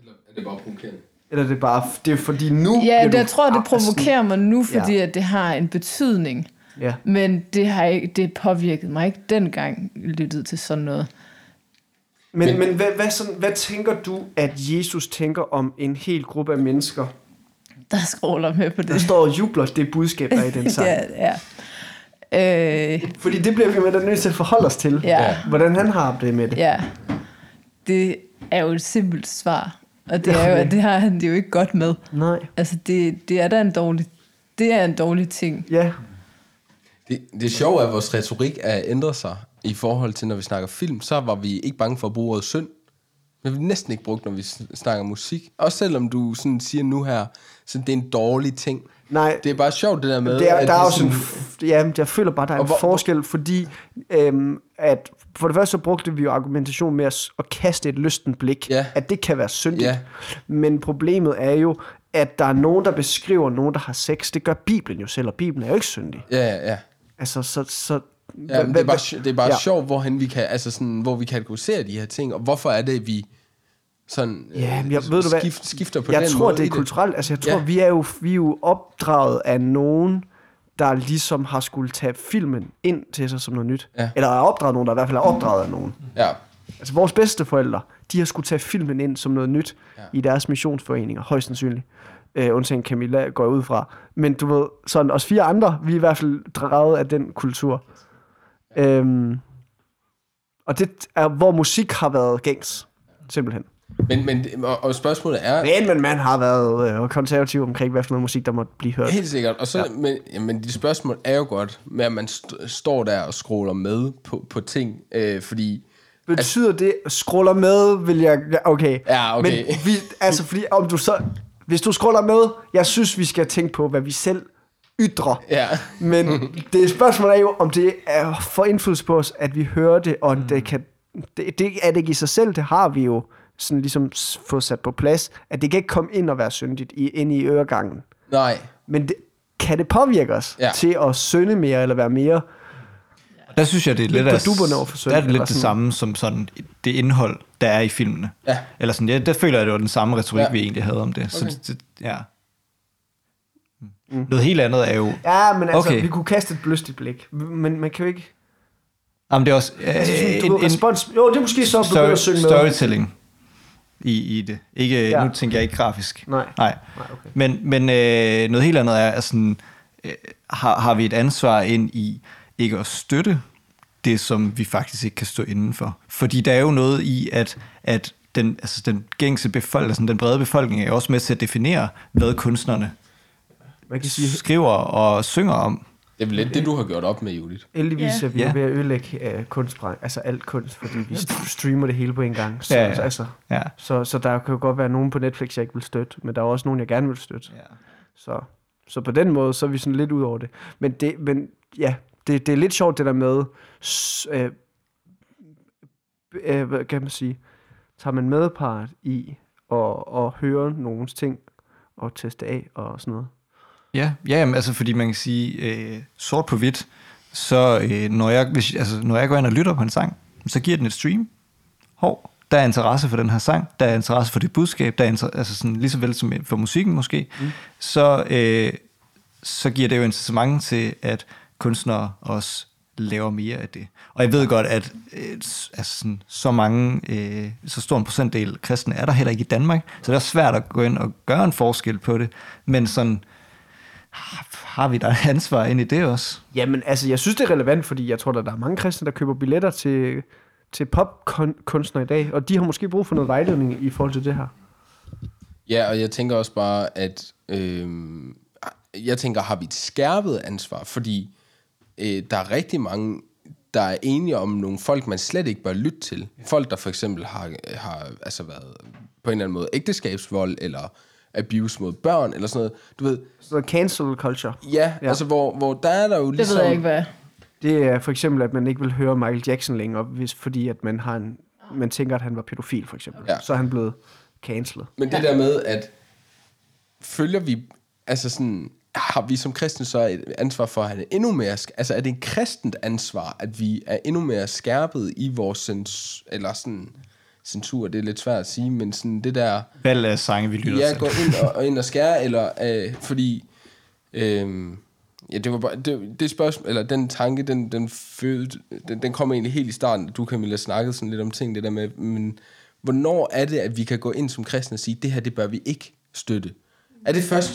Eller er det bare provokerende? Eller er det bare, det er fordi nu... Ja, det, du- jeg tror, det provokerer mig nu, Ja. fordi at det har en betydning. Ja. Men det har ikke, det påvirket mig ikke dengang lyttet til sådan noget. Men, Men- men, hvad, hvad, sådan, hvad tænker du, at Jesus tænker om en hel gruppe af mennesker, Der skråler med på der det. står og jubler det budskab, der er i den sang? ja, ja. Øh, Fordi det bliver vi med nødt til at forholde os til. ja, Hvordan han har det med det. ja. Det er jo et simpelt svar. Og det er jo, det har han det jo ikke godt med. Nej. Altså, det, det er da en dårlig, det er en dårlig ting. Ja. Det, det sjove er, at vores retorik er ændret sig i forhold til, når vi snakker film, så var vi ikke bange for at bruge ordet synd. Men vi næsten ikke brugt, når vi sn- snakker musik. Også selvom du sådan siger nu her, så det er en dårlig ting. Nej, Det er bare sjovt det der med, det er, at der er også en, f- ja, jeg føler bare, der er en hvor- forskel, fordi øhm, at for det første så brugte vi jo argumentation med at, at kaste et lysten blik, Ja. at det kan være syndigt. Ja. Men problemet er jo, at der er nogen, der beskriver nogen, der har sex. Det gør Bibelen jo selv, og Bibelen er jo ikke syndig. Ja, ja, ja. Altså, så... så ja det er bare, det er bare ja. ja. sjovt, hvorhen vi kan, altså sådan, hvor vi kategoriserer de her ting, og hvorfor er det, vi sådan Ja, men jeg, øh, ved du hvad? skift, skifter på jeg den tror, måde det er kulturelt. Altså, jeg tror, Ja. vi, er jo, vi er jo opdraget af nogen, der ligesom har skulle tage filmen ind til sig som noget nyt. Ja. Eller er opdraget nogen, der i hvert fald er opdraget af nogen. Ja, Altså vores bedste forældre, de har skulle tage filmen ind som noget nyt Ja. ja. i deres missionsforeninger, højst sandsynligt. Øh, undtagen Camilla går ud fra. Men du ved, sådan os fire andre, vi er i hvert fald draget af den kultur. Øhm, og det er, hvor musik har været gængs, simpelthen. men, men og, og spørgsmålet er, Men, men man har været øh, konservativ omkring, hvad for noget musik, der måtte blive hørt. Helt sikkert. Og så, ja. men, jamen, de spørgsmål er jo godt med, at man st- står der og scroller med på, på ting, øh, fordi... Betyder det, scroller med, vil jeg... ja, Okay. Ja, okay. Men vi, altså, fordi om du så... Hvis du scroller med, jeg synes, vi skal tænke på, hvad vi selv ytrer. Ja, Men det spørgsmål er jo, om det er for indflydelse på os, at vi hører det, og Mm. det kan... Det, det er det ikke i sig selv, det har vi jo sådan ligesom fået sat på plads, at det kan ikke komme ind og være syndigt i, ind i øregangen. nej. Men det, kan det påvirke os ja. til at synde mere, eller være mere Der synes jeg, det er lidt, på af, dupperne over for der er det lidt det sådan. samme som sådan det indhold, der er i filmene. Ja. Eller sådan, ja, der føler jeg, det var den samme retorik, Ja. vi egentlig havde om det. Så Okay. det, ja. Mm. Noget helt andet er jo... Ja, men altså, Okay. vi kunne kaste et blystigt blik. Men man kan jo ikke... Jamen, det er også øh, Altså, sådan, en, en respons... Jo, det er måske så at begynde at synge med. storytelling i, i det. Ikke, ja. Ja. Nu tænker jeg ikke grafisk. Nej. Nej. Nej, okay. Men, men øh, noget helt andet er, at sådan, øh, har, har vi et ansvar ind i ikke at støtte det, som vi faktisk ikke kan stå indenfor. Fordi der er jo noget i, at, at den, altså den gængse befolkning, altså den brede befolkning er også med til at definere, hvad kunstnerne Man kan sige, skriver og synger om. Det er vel lidt det, du har gjort op med, Judith. heldigvis Ja. er vi Ja. jo ved at ødelægge uh, kunstbranchen, altså alt kunst, fordi vi st- streamer det hele på en gang. Så, Ja, ja. Altså, Ja. så, så der kan jo godt være nogen på Netflix, jeg ikke vil støtte, men der er også nogen, jeg gerne vil støtte. ja. Så, så på den måde, så er vi sådan lidt ud over det. Men, det, men ja, det, det er lidt sjovt det der med, øh, øh, hvad kan man sige, tager man medpart i og, og høre nogens ting og teste af og sådan noget. Ja, ja jamen, altså fordi man kan sige, øh, sort på hvidt, så øh, når, jeg, hvis, altså, når jeg går ind og lytter på en sang, så giver den et stream. Hov, der er interesse for den her sang, der er interesse for det budskab, der er inter, altså sådan, lige så vel som for musikken måske, mm. så, øh, så giver det jo incitament til, at kunstnere også laver mere af det. Og jeg ved godt, at øh, altså sådan, så mange, øh, så stor en procentdel kristne er der heller ikke i Danmark, så det er svært at gå ind og gøre en forskel på det. Men sådan, har- har vi da et ansvar ind i det også? Jamen, altså, jeg synes, det er relevant, fordi jeg tror, at der er mange kristne, der køber billetter til, til popkunstnere i dag, og de har måske brug for noget vejledning i forhold til det her. Ja, og jeg tænker også bare, at øh, jeg tænker, har vi et skærpet ansvar? Fordi øh, der er rigtig mange, der er enige om nogle folk, man slet ikke bør lytte til. Folk, der for eksempel har, har altså været på en eller anden måde ægteskabsvold, eller abuse mod børn, eller sådan noget. Du ved, Så cancel culture. ja, Ja. ja. altså hvor, hvor der er der jo Det ligesom... ved jeg ikke, hvad. Det er for eksempel, at man ikke vil høre Michael Jackson længere, hvis, fordi at man, har en, man tænker, at han var pædofil, for eksempel. Ja. Så er han blevet cancelet. Men det der med, at følger vi, altså sådan, har vi som kristne så et ansvar for at have det endnu mere, altså er det et kristent ansvar, at vi er endnu mere skærpet i vores sens, eller sådan, censur, det er lidt svært at sige, men sådan det der, Valg af sange, vi lytter ja, til. gå ind og, og ind og skære, eller øh, fordi, øh, ja, det var bare, det, det spørgsmål, eller den tanke, den, den, fødte, den, den kom egentlig helt i starten, du Camilla snakkede sådan lidt om ting, det der med, men hvornår er det, at vi kan gå ind som kristne og sige, det her, det bør vi ikke støtte? Er det først,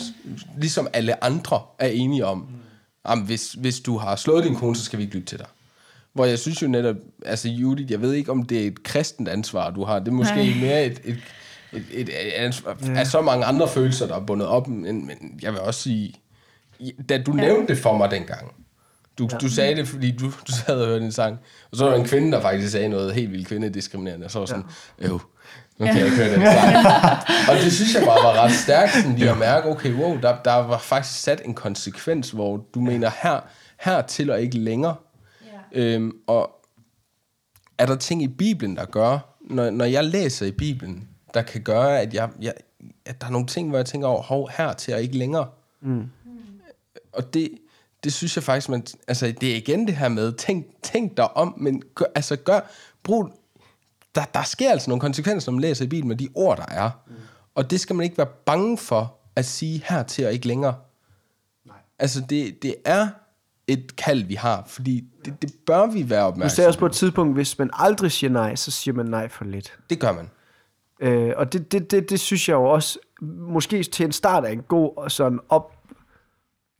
ligesom alle andre er enige om, jamen, hvis, hvis du har slået din kone, så skal vi ikke lytte til dig? Hvor jeg synes jo netop, altså Judith, jeg ved ikke, om det er et kristent ansvar, du har. Det er måske Nej. Mere et, et, et, et, et ansvar af så mange andre følelser, der er bundet op. Men, men jeg vil også sige, da du ja. nævnte det for mig dengang, du, ja. du sagde det, fordi du, du sad og hørte en sang, og så var der en kvinde, der faktisk sagde noget helt vildt kvindediskriminerende, og så var sådan, øv, nu kan jeg ikke høre den sang. og det synes jeg bare var ret stærkt, sådan lige at mærke, okay, wow, der, der var faktisk sat en konsekvens, hvor du mener her, her til og ikke længere. Ja. Øhm, og er der ting i Bibelen, der gør, når, når jeg læser i Bibelen, der kan gøre, at, jeg, jeg, at der er nogle ting, hvor jeg tænker over, hov, her til og ikke længere. Mm. Og det, det synes jeg faktisk, man, altså det er igen det her med, tænk, tænk dig om, men gør, altså gør, brug, der, der sker altså nogle konsekvenser, når man læser i Bibelen med de ord, der er. Mm. Og det skal man ikke være bange for at sige her til og ikke længere. Nej. Altså det, det er et kald, vi har, fordi det, det bør vi være Du opmærksomme sagde også på et tidspunkt, hvis man aldrig siger nej, så siger man nej for lidt. Det gør man. Øh, og det, det, det, det synes jeg jo også, måske til en start er en god og sådan opvågning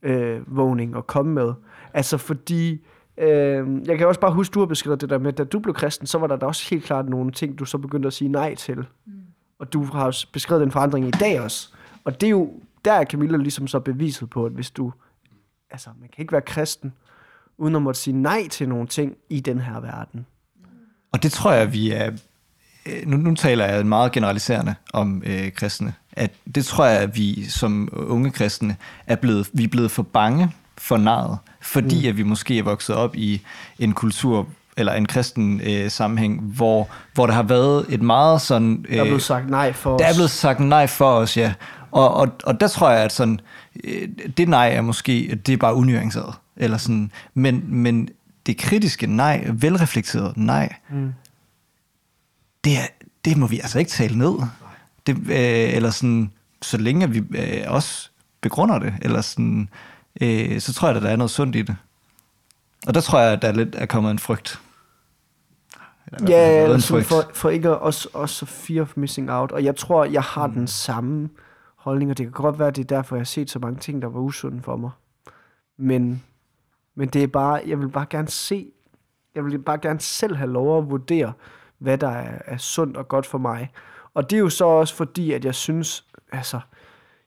øh, vågning at komme med. Altså fordi, øh, jeg kan også bare huske, du har beskrevet det der med, da du blev kristen, så var der da også helt klart nogle ting, du så begyndte at sige nej til. Mm. Og du har også beskrevet den forandring i dag også. Og det er jo, der er Camilla ligesom så beviset på, at hvis du, altså man kan ikke være kristen, uden at måtte sige nej til nogle ting i den her verden. Og det tror jeg, vi er... øh, Nu, nu taler jeg meget generaliserende om øh, kristne. At det tror jeg, at vi som unge kristne er blevet, vi er blevet for bange for naret, fordi mm. at vi måske er vokset op i en kultur eller en kristen øh, sammenhæng, hvor, hvor der har været et meget sådan... Øh, Der er blevet sagt nej for der er os. blevet sagt nej for os, ja. Og, og, og der tror jeg, at sådan, øh, det nej er måske, det er bare unuanceret. Eller sådan, men, men det kritiske nej, velreflekteret nej, mm. det, er, det må vi altså ikke tale ned. Det, øh, eller sådan, så længe vi øh, også begrunder det, eller sådan, øh, så tror jeg, at der er noget sundt i det. Og der tror jeg, at der er lidt er kommet en frygt. Eller Ja, eller sådan frygt. for, for ikke at også, også fear of missing out. Og jeg tror, jeg har mm. den samme holdning, og det kan godt være, at det er derfor, jeg har set så mange ting, der var usunde for mig. Men, men det er bare, jeg vil bare gerne se, jeg vil bare gerne selv have lov at vurdere, hvad der er, er sundt og godt for mig. Og det er jo så også fordi, at jeg synes, altså,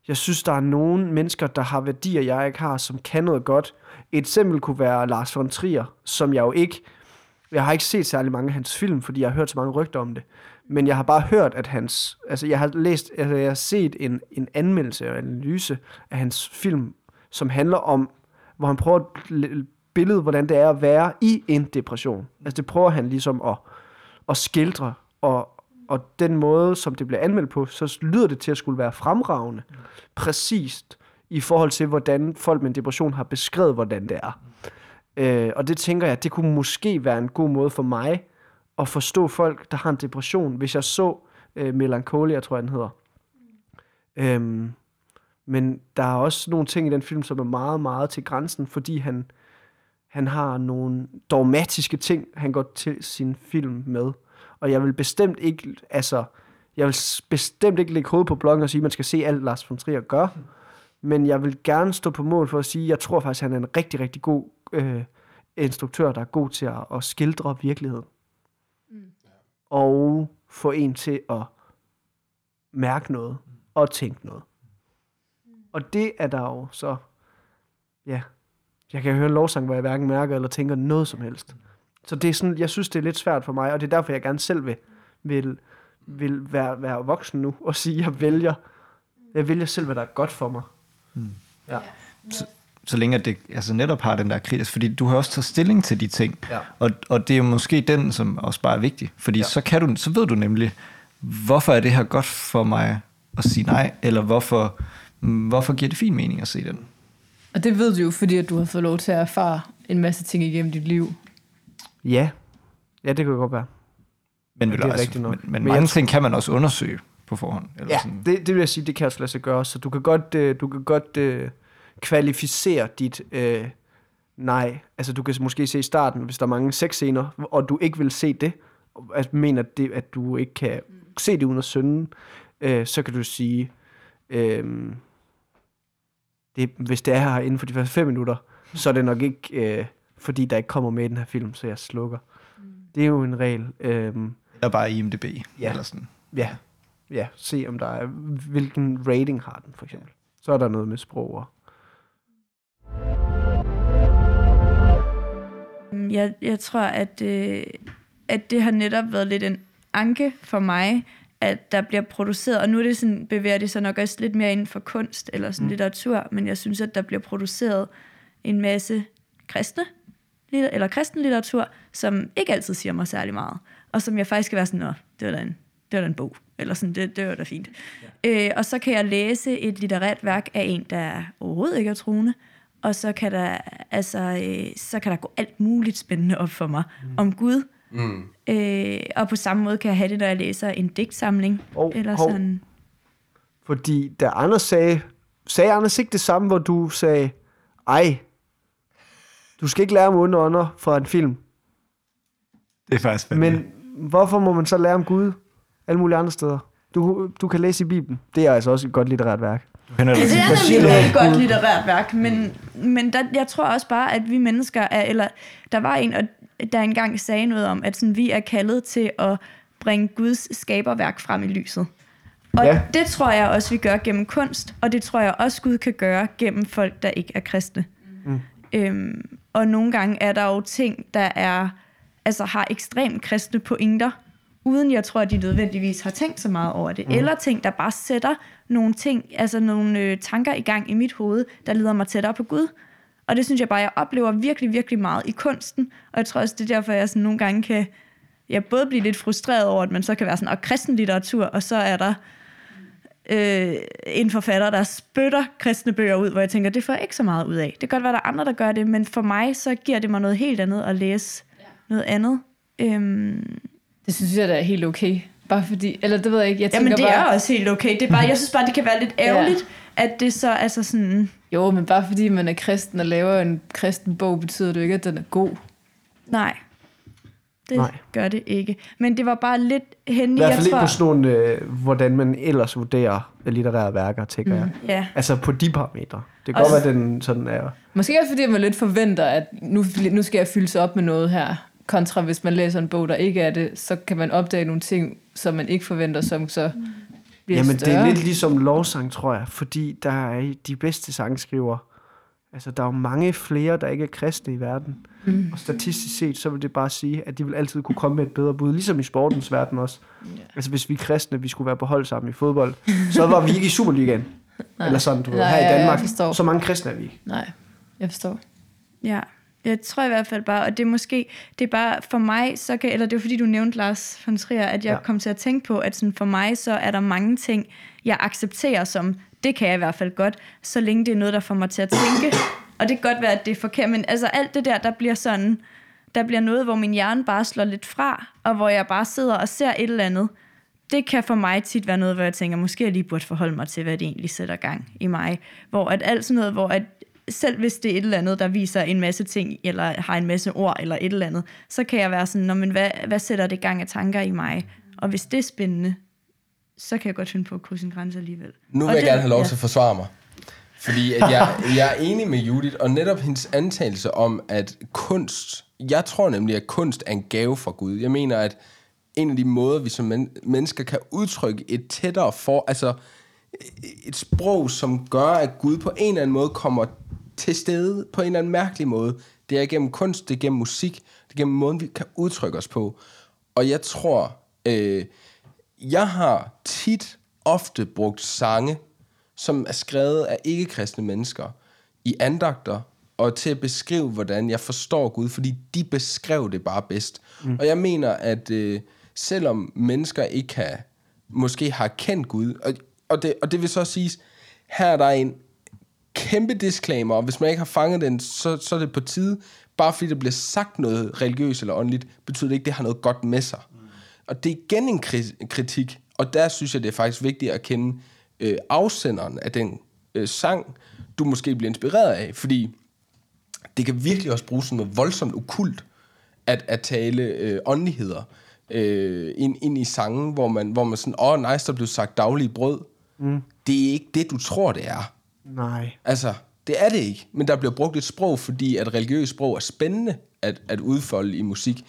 jeg synes, der er nogle mennesker, der har værdier, jeg ikke har, som kan noget godt. Et eksempel kunne være Lars von Trier, som jeg jo ikke jeg har ikke set særlig mange af hans film, fordi jeg har hørt så mange rygter om det. Men jeg har bare hørt, at hans... Altså, jeg har læst... Altså, jeg har set en, en anmeldelse og analyse af hans film, som handler om, hvor han prøver at billede, hvordan det er at være i en depression. Altså, det prøver han ligesom at, at skildre, og, og den måde, som det bliver anmeldt på, så lyder det til at skulle være fremragende. Præcist i forhold til, hvordan folk med en depression har beskrevet, hvordan det er. Øh, og det tænker jeg, det kunne måske være en god måde for mig at forstå folk, der har en depression, hvis jeg så øh, Melancholia, tror jeg den hedder. Øhm, men der er også nogle ting i den film, som er meget, meget til grænsen, fordi han, han har nogle dogmatiske ting, han går til sin film med. Og jeg vil bestemt ikke, altså, jeg vil bestemt ikke lægge hovedet på bloggen og sige, at man skal se alt, Lars von Trier gør. Men jeg vil gerne stå på mål for at sige, at jeg tror faktisk, at han er en rigtig, rigtig god øh, instruktør, der er god til at, at skildre virkeligheden. Mm. Og få en til at mærke noget og tænke noget. Og det er der jo så, ja, jeg kan høre en lovsang, hvor jeg hverken mærker eller tænker noget som helst. Så det er sådan, jeg synes, det er lidt svært for mig, og det er derfor, jeg gerne selv vil, vil, vil være, være voksen nu og sige, at jeg vælger, jeg vælger selv, hvad der er godt for mig. Ja. så længe at det altså netop har den der kritisk, fordi du har også taget stilling til de ting, Ja. og, og det er jo måske den, som også bare er vigtig, fordi Ja. så, kan du, så ved du nemlig, hvorfor er det her godt for mig at sige nej, eller hvorfor, mm, hvorfor giver det fin mening at se den. Og det ved du jo, fordi at du har fået lov til at erfare en masse ting igennem dit liv. Ja. Ja, det kan godt være. Men, ja, det er altså, rigtigt nok. men, men, Men mange jeg ting kan man også undersøge på forhånd. Eller Ja, sådan. det, det vil jeg sige, det kan også lade sig gøre. Så du kan godt, øh, du kan godt øh, kvalificere dit øh, nej. Altså du kan måske se i starten, hvis der er mange sexscener, og du ikke vil se det, og at mener det, at du ikke kan se det uden at synde, øh, så kan du sige, øh, det, hvis det er her inden for de første fem minutter, så er det nok ikke, øh, fordi der ikke kommer med i den her film, så jeg slukker. Det er jo en regel. Øh, Eller bare IMDb. Ja. Eller sådan. Ja, ja, se om der er, hvilken rating har den for eksempel. Så er der noget med sprog og... Mm, Jeg, jeg tror, at, øh, at det har netop været lidt en anke for mig, at der bliver produceret, og nu er det sådan, bevæger det sig nok også lidt mere inden for kunst eller sådan mm. litteratur, men jeg synes, at der bliver produceret en masse kristne, eller kristen litteratur, som ikke altid siger mig særlig meget, og som jeg faktisk skal være sådan, Nå, det var da en, det var da en bog, eller sådan, det, det var da fint. Ja. Øh, og så kan jeg læse et litterært værk af en, der overhovedet ikke er troende, og så kan der, altså, øh, så kan der gå alt muligt spændende op for mig mm. om Gud. Mm. Øh, og på samme måde kan jeg have det, når jeg læser en digtsamling. Hov, eller hov. sådan. Fordi da Anders sagde, sagde Anders ikke det samme, hvor du sagde, ej, du skal ikke lære om onde ånder fra en film. Det er faktisk spændende. Men hvorfor må man så lære om Gud alle mulige andre steder? Du, du kan læse i Bibelen. Det er altså også et godt litterært værk. du kender det. det er nemlig et godt litterært værk, men, men der, jeg tror også bare, at vi mennesker er, eller der var en, og der engang sagde noget om, at sådan, vi er kaldet til at bringe Guds skaberværk frem i lyset. Og ja. det tror jeg også, vi gør gennem kunst, og det tror jeg også, Gud kan gøre gennem folk, der ikke er kristne. Mm. Øhm, og nogle gange er der jo ting, der er, altså har ekstremt kristne pointer, uden jeg tror, at de nødvendigvis har tænkt så meget over det. Mm. Eller ting, der bare sætter nogle ting, altså nogle øh, tanker i gang i mit hoved, der leder mig tættere på Gud. Og det synes jeg bare, jeg oplever virkelig, virkelig meget i kunsten. Og jeg tror også, det er derfor, jeg sådan nogle gange kan jeg både blive lidt frustreret over, at man så kan være sådan, og kristen litteratur, og så er der øh, en forfatter, der spytter kristne bøger ud, hvor jeg tænker, det får jeg ikke så meget ud af. Det kan godt være, der er andre, der gør det, men for mig, så giver det mig noget helt andet at læse noget andet. Øhm, Det synes jeg da er helt okay. Bare fordi, eller det ved jeg ikke, jeg tænker jamen, det bare, er også helt okay. Det er bare, jeg synes bare, det kan være lidt ærgerligt, ja. at det så altså sådan... Jo, men bare fordi man er kristen og laver en kristen bog, betyder det jo ikke, at den er god. Nej, det Nej. Gør det ikke. Men det var bare lidt henne, I hvert jeg fald ikke på sådan nogle, øh, hvordan man ellers vurderer litterære værker, tænker mm. jeg. Ja. Altså på de parametre. Det kan godt være, den sådan er... Måske også fordi man lidt forventer, at nu, nu skal jeg fylde sig op med noget her. Kontra hvis man læser en bog, der ikke er det, så kan man opdage nogle ting, som man ikke forventer, som så bliver Jamen, større. det er lidt ligesom lovsang, tror jeg. Fordi der er de bedste sangskriver. Altså, der er jo mange flere, der ikke er kristne i verden. Mm. Og statistisk set, så vil det bare sige, at de vil altid kunne komme med et bedre bud. Ligesom i sportens verden også. Yeah. Altså, hvis vi kristne, vi skulle være på hold sammen i fodbold, så var vi ikke i Superligaen. Eller sådan, du ved, Nej, her ja, i jeg Danmark. forstår. Så mange kristne er vi ikke. Nej, jeg forstår. Ja, jeg tror i hvert fald bare, og det er måske, det er bare for mig, så kan, eller det er fordi du nævnte Lars von Trier, at jeg ja. kom til at tænke på, at sådan for mig, så er der mange ting, jeg accepterer som, det kan jeg i hvert fald godt, så længe det er noget, der får mig til at tænke. Og det kan godt være, at det er forkert, men altså alt det der, der bliver sådan, der bliver noget, hvor min hjerne bare slår lidt fra, og hvor jeg bare sidder og ser et eller andet. Det kan for mig tit være noget, hvor jeg tænker, måske jeg lige burde forholde mig til, hvad det egentlig sætter gang i mig. Hvor at alt sådan noget, hvor at selv hvis det er et eller andet, der viser en masse ting, eller har en masse ord, eller et eller andet, så kan jeg være sådan, men hvad, hvad sætter det gang af tanker i mig? Og hvis det er spændende, så kan jeg godt finde på at krydse en grænse alligevel. Nu Og vil jeg det- gerne have lov ja. til at forsvare mig. Fordi at jeg, jeg er enig med Judith, og netop hendes antagelse om, at kunst... Jeg tror nemlig, at kunst er en gave fra Gud. Jeg mener, at en af de måder, vi som men- mennesker kan udtrykke et tættere for... Altså, et sprog, som gør, at Gud på en eller anden måde kommer til stede på en eller anden mærkelig måde. Det er gennem kunst, det er gennem musik, det er gennem måden, vi kan udtrykke os på. Og jeg tror, øh, jeg har tit, ofte brugt sange, som er skrevet af ikke-kristne mennesker, i andagter, og til at beskrive, hvordan jeg forstår Gud, fordi de beskrev det bare bedst. Mm. Og jeg mener, at øh, selvom mennesker ikke kan, måske har kendt Gud, og, og, det, og det vil så siges, her er der en kæmpe disclaimer, og hvis man ikke har fanget den, så, så er det på tide, bare fordi der bliver sagt noget religiøst eller åndeligt, betyder det ikke, at det har noget godt med sig. Og det er igen en kri- kritik, og der synes jeg, det er faktisk vigtigt at kende øh, afsenderen af den øh, sang, du måske bliver inspireret af, fordi det kan virkelig også bruges som noget voldsomt okult, at, at tale øh, åndeligheder øh, ind, ind i sangen, hvor man, hvor man sådan, åh, oh, nice, der blev sagt daglige brød. Mm. Det er ikke det, du tror, det er. Nej. Altså, det er det ikke. Men der bliver brugt et sprog, fordi at religiøst sprog er spændende at, at udfolde i musik.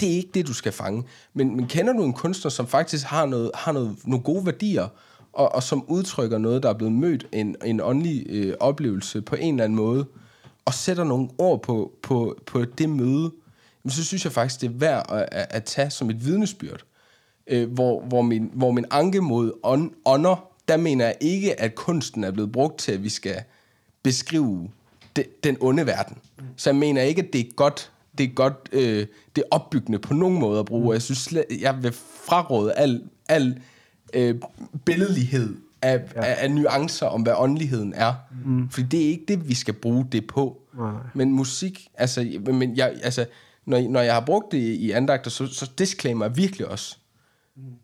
Det er ikke det, du skal fange. Men, men kender du en kunstner, som faktisk har, noget, har noget, nogle gode værdier, og, og som udtrykker noget, der er blevet mødt, en, en åndelig øh, oplevelse på en eller anden måde, og sætter nogle ord på, på, på det møde, jamen, så synes jeg faktisk, det er værd at, at, at tage som et vidnesbyrd. Øh, hvor, hvor, min, hvor min anke mod ånd, ånder, der mener jeg ikke, at kunsten er blevet brugt til, at vi skal beskrive de, den onde verden. Så jeg mener ikke, at det er godt, det er godt, øh, det er opbyggende på nogen måde at bruge. Jeg synes, slet, jeg vil fraråde al, al øh, billedlighed af, ja. af, af nuancer om, hvad åndeligheden er. Mm. Fordi det er ikke det, vi skal bruge det på. Nej. Men musik, altså, men jeg, altså når, når jeg har brugt det i andagter, så, så disclaimer jeg virkelig også,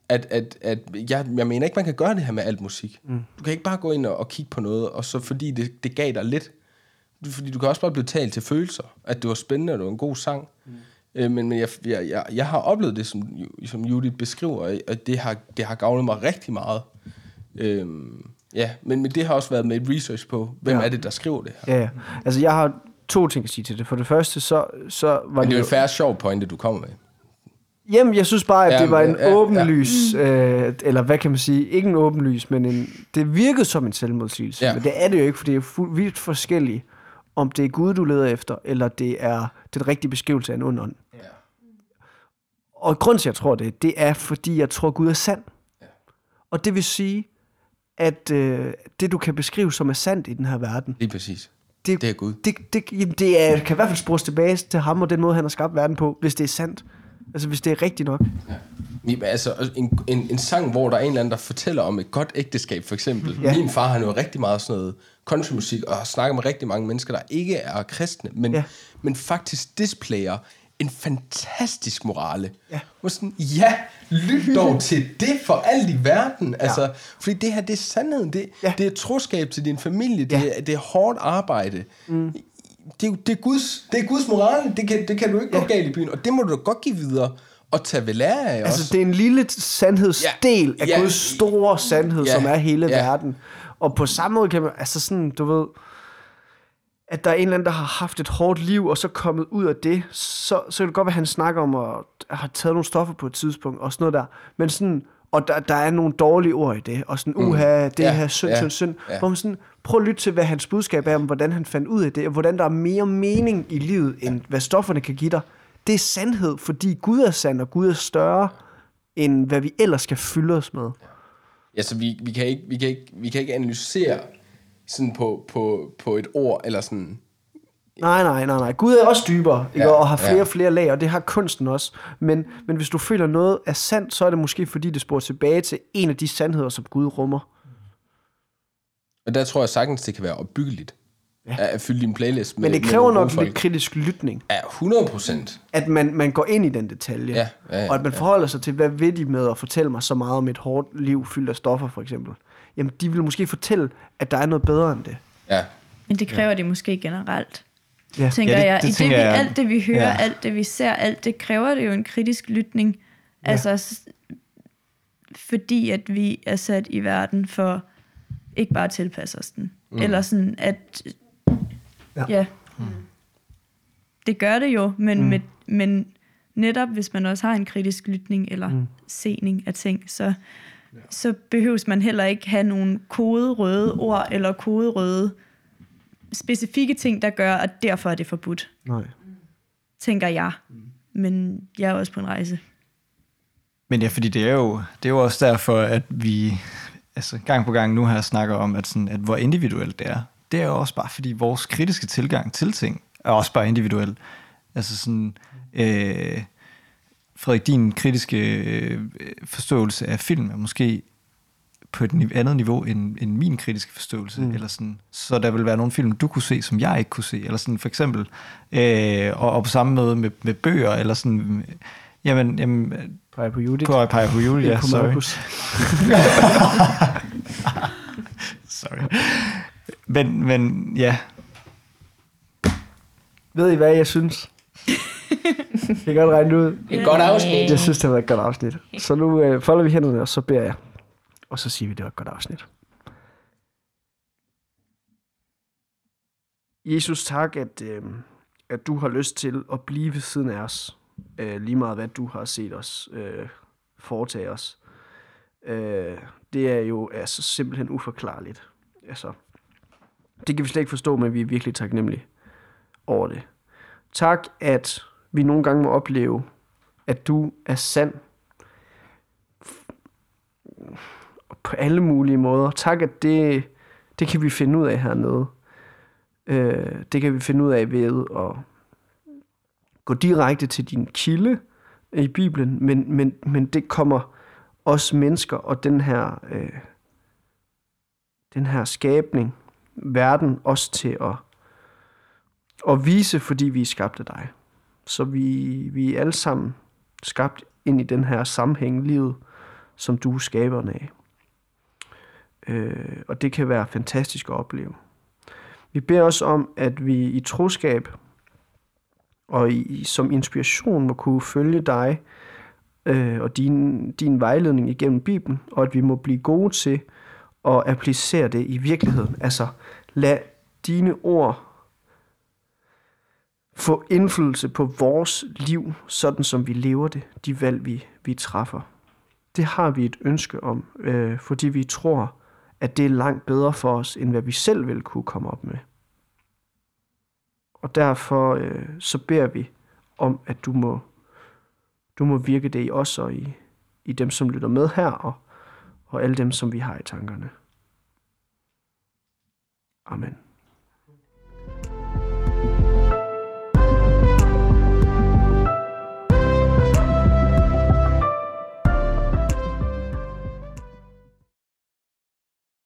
at, at, at jeg, jeg mener ikke, man kan gøre det her med alt musik. Mm. Du kan ikke bare gå ind og, og kigge på noget, og så fordi det, det gav dig lidt. Fordi du kan også bare blive talt til følelser, at det var spændende, og det var en god sang. Mm. Øh, men men jeg, jeg, jeg, jeg har oplevet det, som, som Judith beskriver, og det har, det har gavnet mig rigtig meget. Øhm, ja, men, men det har også været med et research på, hvem Ja. ja. er det, der skriver det her. Ja, ja. Altså, jeg har to ting at sige til det. For det første, så, så var Men det det er jo en færre sjov pointe, du kommer med. Jamen, jeg synes bare, at Ja, det var en ja, ja. åbenlys, øh, eller hvad kan man sige, ikke en åbenlys, men en, det virkede som en selvmodsigelse. Ja. Men det er det jo ikke, for det er vildt forskelligt, om det er Gud, du leder efter, eller det er den rigtige beskrivelse af en ond ånd. Ja. Og grund til, at jeg tror det, det er, fordi jeg tror, Gud er sand. Ja. Og det vil sige, at øh, det, du kan beskrive som er sandt i den her verden, Lige præcis. det, Det er Gud. det, det, jamen, det er, kan i hvert fald spores tilbage til ham og den måde, han har skabt verden på, hvis det er sandt. Altså, hvis det er rigtigt nok. Jamen, altså, en, en, en sang, hvor der er en eller anden, der fortæller om et godt ægteskab, for eksempel. Ja. Ja. Min far, han hører rigtig meget sådan noget countrymusik, og har snakket med rigtig mange mennesker, der ikke er kristne, men, Ja. ja. men faktisk displayer en fantastisk morale. Ja. Hvor sådan, ja, lyt dog til det for alt i verden. Altså, fordi det her, det er sandheden. Det, Ja. ja. det er troskab til din familie. Det, Ja. er, det er hårdt arbejde. Mm. Det, er, det, er Guds, det er Guds morale. Det kan, det kan du ikke ja. gå galt i byen. Og det må du da godt give videre og tage ved lære af Altså, også. det er en lille sandhedsdel af Ja. Guds store sandhed, Ja. som er hele Ja. verden. Og på samme måde kan man, altså sådan, du ved, at der er en eller anden, der har haft et hårdt liv, og så kommet ud af det, så, så kan det godt være, at han snakker om at have taget nogle stoffer på et tidspunkt, og sådan noget der. Men sådan, og der, der er nogle dårlige ord i det, og sådan, uha, det Ja, her synd, ja, synd, synd. ja. Hvor man sådan, prøv at lytte til, hvad hans budskab er, om hvordan han fandt ud af det, og hvordan der er mere mening i livet, end hvad stofferne kan give dig. Det er sandhed, fordi Gud er sand, og Gud er større, end hvad vi ellers skal fylde os med. Ja, så vi, vi, kan ikke, vi, kan ikke, vi kan ikke analysere sådan på, på, på et ord, eller sådan... Nej, nej, nej, nej. Gud er også dybere, ikke? Ja, og har flere ja. og flere lag, og det har kunsten også. Men, men hvis du føler noget er sandt, så er det måske fordi, det sporer tilbage til en af de sandheder, som Gud rummer. Og der tror jeg sagtens, det kan være opbyggeligt. Ja. At, fylde din playlist med Men det med kræver nogle nok folk. lidt kritisk lytning. Ja, 100 procent. At man, man går ind i den detalje. Ja, ja, ja, og at man forholder sig til, hvad vil de med at fortælle mig så meget om et hårdt liv fyldt af stoffer, for eksempel. Jamen, de vil måske fortælle, at der er noget bedre end det. Ja. Men det kræver ja. det måske generelt, Ja. tænker Ja, det- jeg. det I det, tænker vi, jeg- alt det, vi hører, ja. ja. alt det, vi ser, alt det kræver det jo en kritisk lytning. Ja. Ja. Altså, fordi at vi er sat i verden for ikke bare at tilpasse os den. Mm. Eller sådan, at... Ja. Ja. ja. Det gør det jo, men, Mm. mm. med, men netop hvis man også har en kritisk lytning eller Mm. mm. sening af ting, så, ja. så behøves man heller ikke have nogle koderøde ord eller koderøde specifikke ting, der gør, at derfor er det forbudt, Nej. tænker jeg. Men jeg er også på en rejse. Men ja, fordi det er jo, det er jo også derfor, at vi altså, gang på gang nu her snakker om, at, sådan, at hvor individuelt det er. Det er jo også bare, fordi vores kritiske tilgang til ting er også bare individuel. Altså sådan, øh, Frederik, din kritiske øh, forståelse af film er måske på et andet niveau end, end min kritiske forståelse. Mm. Eller sådan. Så der vil være nogle film, du kunne se, som jeg ikke kunne se. Eller sådan for eksempel, øh, og, og på samme måde med, med bøger, eller sådan, jamen, jamen Peger på Judith. peger på Julie, ja, sorry. Men, men ja, Ved I, hvad jeg synes? jeg kan godt regne det ud. Et godt afsnit. Jeg synes, det var et godt afsnit. Så nu øh, folder vi hænderne, og så beder jeg. Og så siger vi, det var et godt afsnit. Jesus, tak, at, øh, at du har lyst til at blive ved siden af os. Øh, lige meget, hvad du har set os øh, foretage os. Øh, det er jo altså, simpelthen uforklarligt. Altså, det kan vi slet ikke forstå, men vi er virkelig taknemmelige over det. Tak, at vi nogle gange må opleve, at du er sand på alle mulige måder. Tak, at det, det kan vi finde ud af hernede. Øh, det kan vi finde ud af ved at gå direkte til din kilde i Bibelen, men, men, men det kommer os mennesker og den her, øh, den her skabning, verden, os til at, at vise, fordi vi er skabt af dig. Så vi, vi er alle sammen skabt ind i den her sammenhæng livet, som du er skaberen af. Øh, og det kan være fantastisk at opleve. Vi beder os om, at vi i troskab og i, i- som inspiration må kunne følge dig øh, og din, din vejledning igennem Bibelen, og at vi må blive gode til at applicere det i virkeligheden. Altså, lad dine ord få indflydelse på vores liv, sådan som vi lever det, de valg, vi, vi træffer. Det har vi et ønske om, øh, fordi vi tror, at det er langt bedre for os, end hvad vi selv vil kunne komme op med. Og derfor øh, så beder vi om, at du må, du må virke det i os og i, i dem, som lytter med her, og, og alle dem, som vi har i tankerne. Amen.